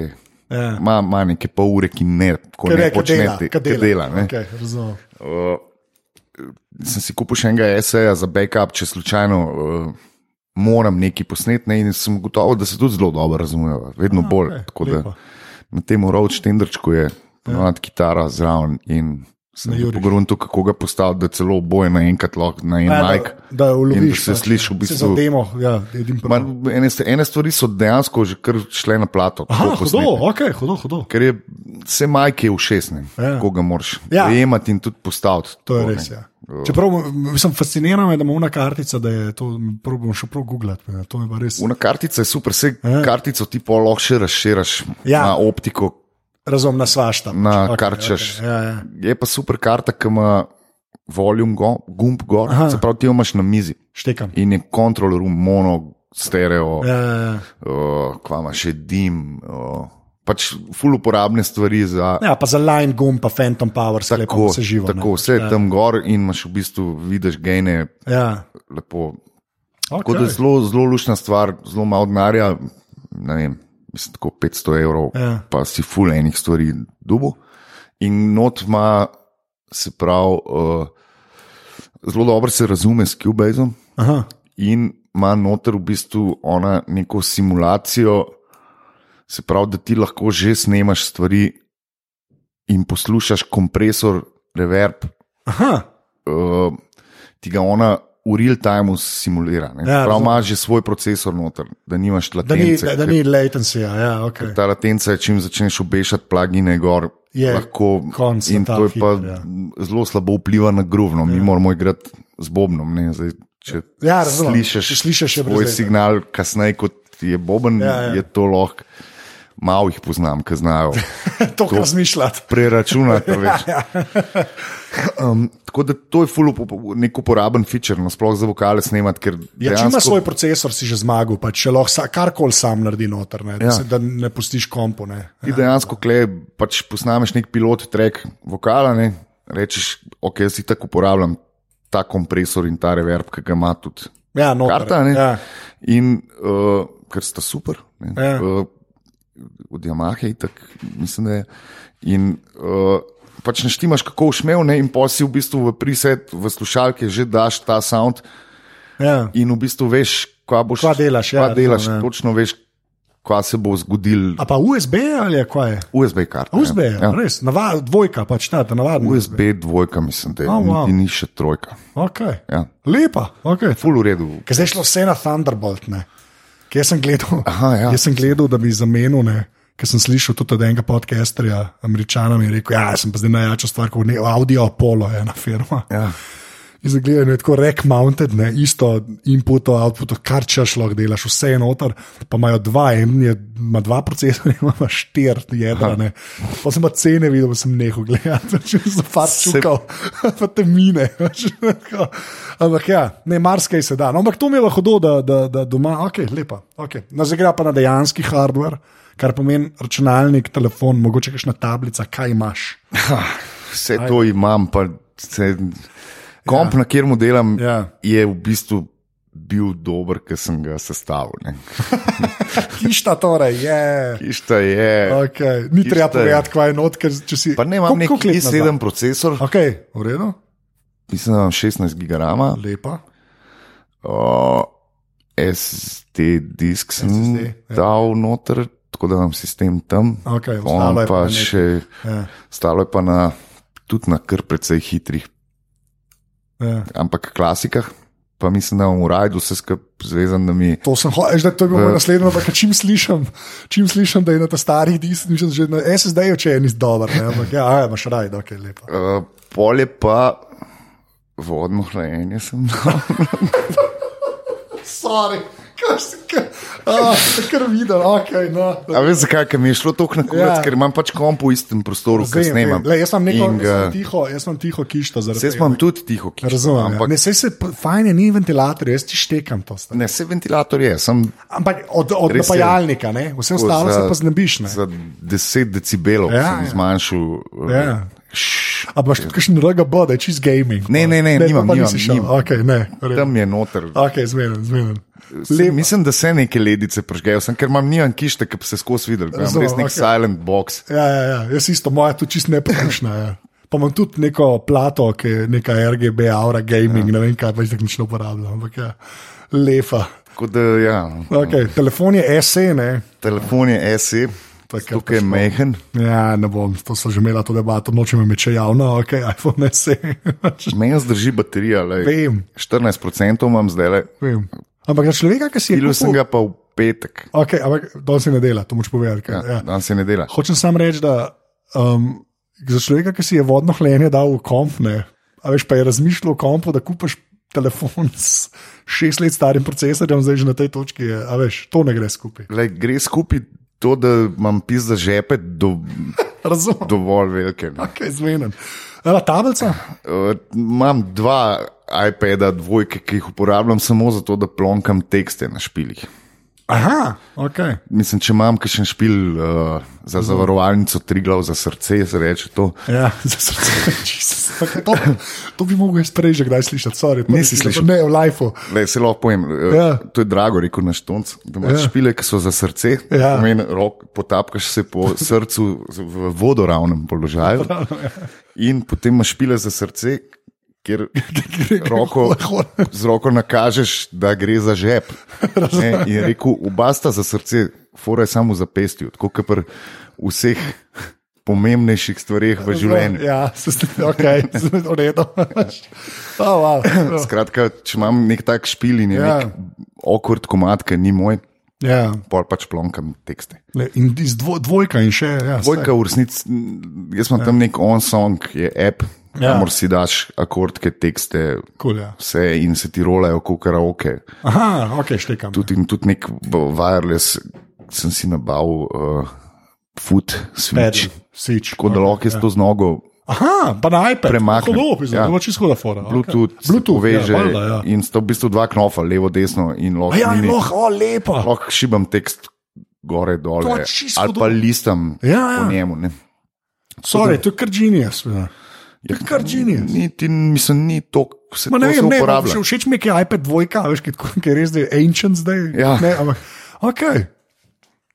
Ja. Ma, ma neke pol ure, ki ne, ko Ker ne počnete, kad ki dela. ne. Okay, razumem. Uh, sem si kupil še enega SE-ja za backup, če slučajno uh, moram nekaj posneti, ne, in sem gotovo, da se tudi zelo dobro razumejo, vedno Aha, bolj. Tako da na tem road tendrčku je ponovadi kitara zraven in se to, kako ga postaviti, da celo oboje naenkrat lahko na en Ja, mic. da, da uloviš. da se pač, sliši v Se bistvu. za demo, ja, edim pa. Ma, ene, ene stvari so dejansko že kar šle na plato. Aha, tako hudo, posnete. ok, hudo, hudo. Ker je vse majke v šestnem, Ja. ja. koga moraš Ja. dojemati in tudi postaviti. To je res. ne. Ja. Čeprav sem fasciniran, da ima una kartica, da je to, bom še prav googlati. ne, res. Una kartica je super, vse Ja. ja. kartico ti pa lahko še razširiš Ja. ja. na optiko, Razumem, na svašta. na Ok, okay, kar češ. ok, Ja, ja. Je pa super karta, ki ima volume, go, gumb gor, Aha. se pravi, ti jo imaš na mizi Štekam. in je kontrol room, mono, stereo, Ja, ja, ja. uh, kva ima še dim. Uh, pač ful uporabne stvari za. ja, pa za line gum, pa Phantom Power, se lepo Tako, se živo. tako ne. vse je ja. tam gor in imaš v bistvu, vidiš gene, Ja. lepo Tako da je zelo, zelo lušna stvar, zelo malo denarja, ne vem, mislim, tako 500 evrov, Ja. pa si ful enih stvari dubu. In not ima, se pravi, uh, zelo dobro se razume s Cubaseom in ima noter v bistvu ona neko simulacijo, se pravi, da ti lahko že snemaš stvari in poslušaš kompresor, reverb, Aha. uh, ti ga ona v real timeu simulira. Ja, Ja, Prav imaš že svoj procesor noter, da nimaš Da ni, latence. da, da ni latency, ja, ok. Ta latenca je, čim začneš obešati plugine gor. Je lahko, in to je pa hiter, ja. zelo slabo vpliva na gruvno. Mi moramo igrati z Bobnom. Ne? Zdaj, če Ja, razumem. slišiš, Če slišiš, svoj signal, kasneje kot je Boben, Ja, ja, ja. ja. je to lahko. Malo jih poznam, ki znajo to razmišljati. preračunati. a veš. Um, tako da to je ful up- up- nek uporaben feature, no, sploh za vokale snemati. ker Ja, če ima dejansko- svoj procesor, si že zmagal, pa če lahko karkoli sam naredi noter, ne, da, Ja. se, da ne pustiš kompo. Ne. Ti dejansko kle, pač posnameš nek pilot, trek vokala, ne? rečeš, ok, jaz si tako uporabljam ta kompresor in ta reverb, ki ga ima tudi Ja, noter, karta. Ne? Ja. In uh, ker sta super. Ne? Ja. Uh, od Yamaha je tako, mislim, da je. In uh, pač naštimaš, kako ušmev, ne? in si v bistvu v preset, v slušalke že daš ta sound. Ja. In v bistvu veš, kva boš Kva delaš, ja, kva delaš razumem, ja. točno veš, kva se bo zgodil. A pa USB ali je kaj? je? USB karta. USB, ja. ja. res, Nava, dvojka, pač ta, ta navadna. USB dvojka, mislim, da je. Oh, wow. wow. Ni še trojka. Okay. Ja. Lepa, okay. Full v redu. Ker zdaj šlo vse na Thunderbolt. Ne. Jaz sem gledal, Aha, ja. jaz sem gledal da bi zamenil, ne, ker sem slišal tudi od enega podcasterja, američana, mi je rekel, ja, sem pa zdaj najjača stvar, kot ne, Audio Apollo je ena firma. Ja. In zdaj gledajo, je tako rack mounted, ne, isto input, output, kar češ lahko delaš, vse je noter, pa imajo dva, en je, ima dva procesorja, ima pa štiri jedra. ne. Pa sem pa cene videl, pa sem nehal gledati, če sem pa čukal, pa te mine. Ampak ja, ne, marsikaj se da. No, ampak to mi je lahko hudo, da, da, da doma, ok, lepa. Okay. No, zdaj gre pa na dejanski hardware, kar pomeni računalnik, telefon, mogoče kakšna tablica, kaj imaš. Vse to imam, pa se, komp, ja. na mu delam, Ja. je v bistvu bil dober, ker sem ga sestavil. Kišta torej je. Kišta je. Okay. Ni Kišta treba povedati, kaj je not, ker če si. Pa ne imam nazaj? i7 procesor, Ok, v redu, mislim, da imam 16 gigabajta, lepa. uh, SD disk sem SSD, ja. dal noter, tako da imam sistem tam. Okay, ostalo je pa nekaj. še, Ja, stalo je pa na, tudi na kar precej hitrih, ja. ampak klasikah. Pa mislim, da imam v raju vse skupaj zvezan, mi To sem hotel, da to je bilo V- naslednjo, ampak čim slišim, čim slišim, da je na ta starih diskih, že na SSD-ju, če je nis dober, ne, ampak ja, aj, imaš raj, da je lepo. Uh, polje pa vodno hlajenje sem dal. Sorry, kar videl, ok, no. A veš, zakaj Ker mi je šlo tako na konec, Ja. ja. ker imam pač komp v istem prostoru, ki snemam. Lej, jaz sem neko, In jaz sem ga- tiho, jaz sem tiho kišto Vse imam tudi tiho, ki Razumem, ampak ampak ja. ne, se p- fajn je, ni ventilator, jaz ti štekam to. stvar. ne, vse ventilator je, sem Ampak od, od napajalnika, ne? vse ostalo se pa znebiš. Ne? Za 10 decibelov Ja, ja, sem ja. zmanjšal. uh, Ja. A imaš tudi kakšen RGB, da je čist gaming? Ne, ne, ne, ne nimam, nimam, nimam. Okay, ne, v redu. Tam je noter. Ok, zmeden, zmeden. Se, mislim, da se neke ledice prežgejo, sem, ker imam nijan kište, ki se skozi videl. Imam Razumem, res nek okay. silent box. Ja, ja, ja, jaz isto, moja tu čist neposlušna. Ja. Pa imam tudi neko plato, ki je neka RGB, aura gaming, ja. ne vem kaj, pa jih tako nič ne uporabljam. Ampak ja, lepa. Tako da, ja, Okay, telefon je SE, ne. telefon je SE, tukaj je težko. mehen. Ja, ne bom, to so že imela to debato, nočem imeti če javno, ok, iPhone SE. Meni zdrži baterija, lej. Vem. 14% imam zdaj, le. Vem. Ampak za človeka, ki si je Pilil sem ga pa v petek. Okay, ampak to se ne dela, to moč povedati. Ja, Ja, ja. Dan se ne dela. Hočem samo reči, da um, za človeka, ki si je vodno hlajenje dal v komp, ne, a veš, pa je razmišljal o kompu, da kupaš telefon s šest let starim procesorjem, zdaj že na tej točki je, a veš, to ne gre skupaj. Lej, gre skupaj to, da imam pis za žepe do, dovolj velike. ne. Ok, zmeden. Ela tablica? Uh, imam dva iPada, dvojke, ki jih uporabljam samo zato, da plonkam tekste na špilih. Aha, okay. Mislim, če imam kakšen špil uh, za zavarovalnico, tri glav za srce, se reče to. Ja, za srce. Okay, to, to bi mogel jaz prej že kdaj slišati, sorry. Nisi slišal? Ne, v lifeu. Le, se lahko povem, uh, Ja. to je drago, rekel naš tonc. Da imaš Ja. ja. špile, ki so za srce, Ja. pomeni, rok, potapkaš se po srcu v vodoravnem položaju. In potem imaš špile za srce, kjer roko, z roko nakažeš, da gre za žep. Ne, in rekel, oba sta za srce, fora je samo v zapestju, tako kot pri vseh pomembnejših stvareh v življenju. Ja, se strinjam, ok, v redu. Oh, wow. Skratka, če imam nek tak špil in je Ja. nek okord komat, ki ni moj, Ja. pol pač plonkam tekste. Le, in iz dvo, dvojka in še. Ja, Dvojka v resnici, jaz imam ja. tam nek on-song, je app, Ja. ja. kamor si daš akordke, tekste, Cool, ja. vse in se ti rolajo kot karaoke. Aha, ok, štekam. Tudi, tudi nek wireless sem si nabal, uh, foot switch. Sič. Tako da lahko jaz to z nogo Aha, pa na iPad. Premaknem. Hudo, ja. Ja. čisto huda fora. Bluetooth, okay. Bluetooth poveže ja, valjda, ja. in sta v bistvu dva knofa, levo, desno in lahko. A ja, in lahko, lepo. lahko šibam tekst gore, čisto ali pa listam Ja, ja. po njemu. Ne. Sorry, to je kar genius. Ja. Ja, kar genius. Ni, ti, mislim, ni to, se, Ma to ne se ne, uporablja. všeč všeč mi je, je iPad 2, veš, ki je je res zdaj ancient zdaj. Ja. Ne, ampak, ok.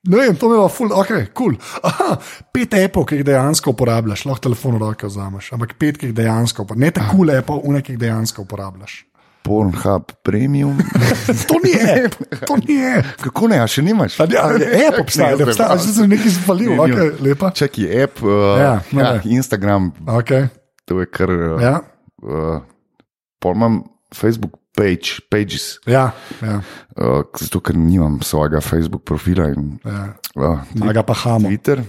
Ne vem, to je ful, ok, kul. Cool. Aha, pet appov, ki jih dejansko uporabljaš, lahko telefon v roke vzameš, ampak pet, ki jih dejansko uporabljaš. Ne tako kul appov, une, ki jih dejansko uporabljaš. Pornhub premium. To ni app, to ni app. Kako ne, a še nimaš? A Ja, app obstaja, ne obstaja, zdaj sem nekaj zvalil, ok, lepa. Čakaj, app, uh, Ja, ja, no, ja, ne. Instagram, Okay. To je kar. Uh, Ja, uh, pol imam Facebook page, pages, ja, ja, uh, zato ker nimam svojega Facebook profila in ja. uh, A ga pa hamo. Twitter,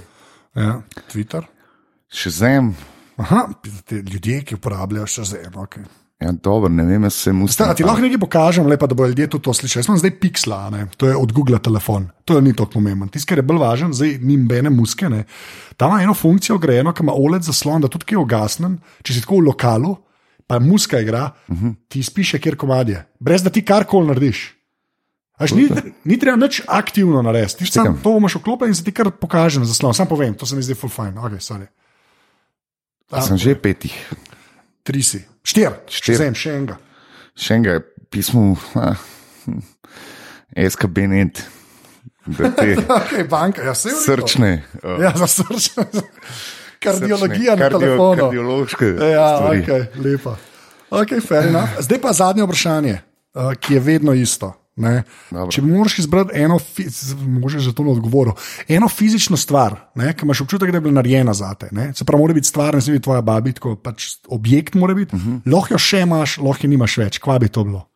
Ja. Twitter. še zem. Aha, ljudje, ki uporabljajo še zdaj. Okay. Ja, dobro, ne vem, jaz sem Sta, ti lahko nekaj pokažem, lepa, da bo ljudje tudi to slišali. Jaz imam zdaj Pixla, ne? to je od Google telefon, to je ni tako pomemben. Tisti, kar je bolj važen, zdaj ni nobene muske. Ne? Tam ima eno funkcijo, grejeno, ki ima OLED zaslon, da tudi ki je ugasnen, če si tako v lokalu, pa muska igra, uh -huh. ti spiše kjer komadje, brez da ti karkoli narediš. Až ni, ni treba nič aktivno narediti, ti sam to imaš vklopen in se ti kar pokaže na zaslon. Sam povem, to se mi zdi full fine. Okay, sorry. A, Sem že petih. Tri si, štiri, Štiri. Zem, še enega. Še enega pismo, ah, hm, SKB net, te Okay, banka, ja, srčne. Uh, Ja, za srčne. Kardiologija na kardio- telefonu. Kardiološke. Ja, stvari. okay, lepa. Okay, fair enough. Zdaj pa zadnje vprašanje, uh, ki je vedno isto. Če moraš izbrati eno, fi- z- mogoče že to odgovoril, eno fizično stvar, ne, ki imaš občutek, da je bila narejena za te. Ne? Se pravi, mora biti stvar, ne sme biti tvoja babi, tako pač objekt mora biti. Uh -huh. Lahko jo še imaš, lahko jo nimaš več. Kva bi to bilo?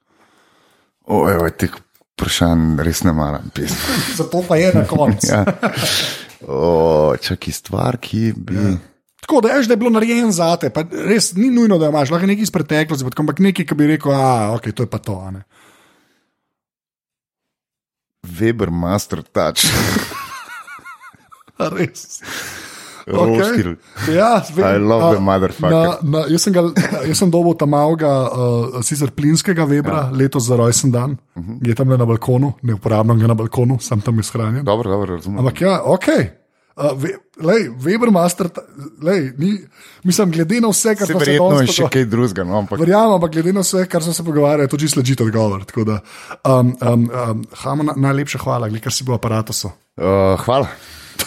O, evo, teh vprašanj res ne maram. Zato pa je na koncu. Ja. Čakaj, stvar, ki bi. Ja. Tako da, veš, da je bilo narejeno za te, pa res ni nujno, da imaš, lahko je nekaj iz preteklosti, ampak nekaj, ki bi rekel, da okay, to je pa to. ne. Weber Master Touch, Res. Roškil. Ja, I love a, the motherfucker. Na, na, jaz, sem ga, jaz sem dobil tam malega, uh, sicer plinskega Webra, ja. letos za rojsten dan, uh. -huh. je tam na balkonu, ne uporabljam ga na balkonu, sem tam izhranjen. Dobro, dobro, razumem. Ampak ja, ok. Uh, ve, lej, Weber Master, ta- lej, ni, mislim, glede na vse, kar Se se verjetno je še kaj drugega, no, ampak Verjamem, ampak glede na vse, kar smo se pogovarjali, je to čisto ležite odgovor. Da, um, um, um, Hamo, na, najlepša hvala, glede, kar si bil v aparatu. uh, hvala.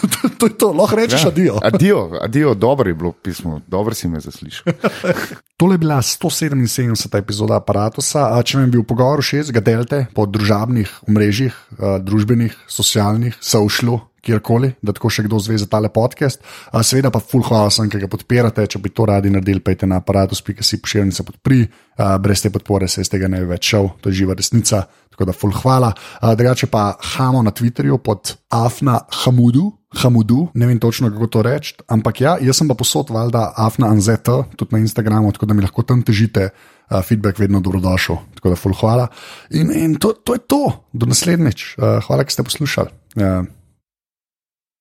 To, to, to je to, lahko rečeš ja. adijo. Adijo, adijo, dobro je bilo pismo, dobro si me zaslišal. Tole je bila 177. epizoda aparata. Če vam je bil pogovor všeč, ga delite po družabnih omrežjih, a, družbenih, socialnih, socialu, kjerkoli, da tako še kdo zve za tale podcast. A, Seveda pa full hvala sem, ki ga podpirate. Če bi to radi naredili, pejte na aparatus.si pošiljnica podpri. A, Brez te podpore se iz tega ne bi več šel, to je živa resnica. Tako da full hvala. A, Drugače pa hamo na Twitterju pod Afna Hamudu. Hamudu, ne vem točno kako to reči, ampak ja, jaz sem pa posod, valjda, Afna Anzeta, tudi na Instagramu, tako da mi lahko tam težite, uh, feedback vedno dobrodošel. Tako da, full hvala. In, in to, to je to, do naslednjič. Uh, hvala, ki ste poslušali. Uh,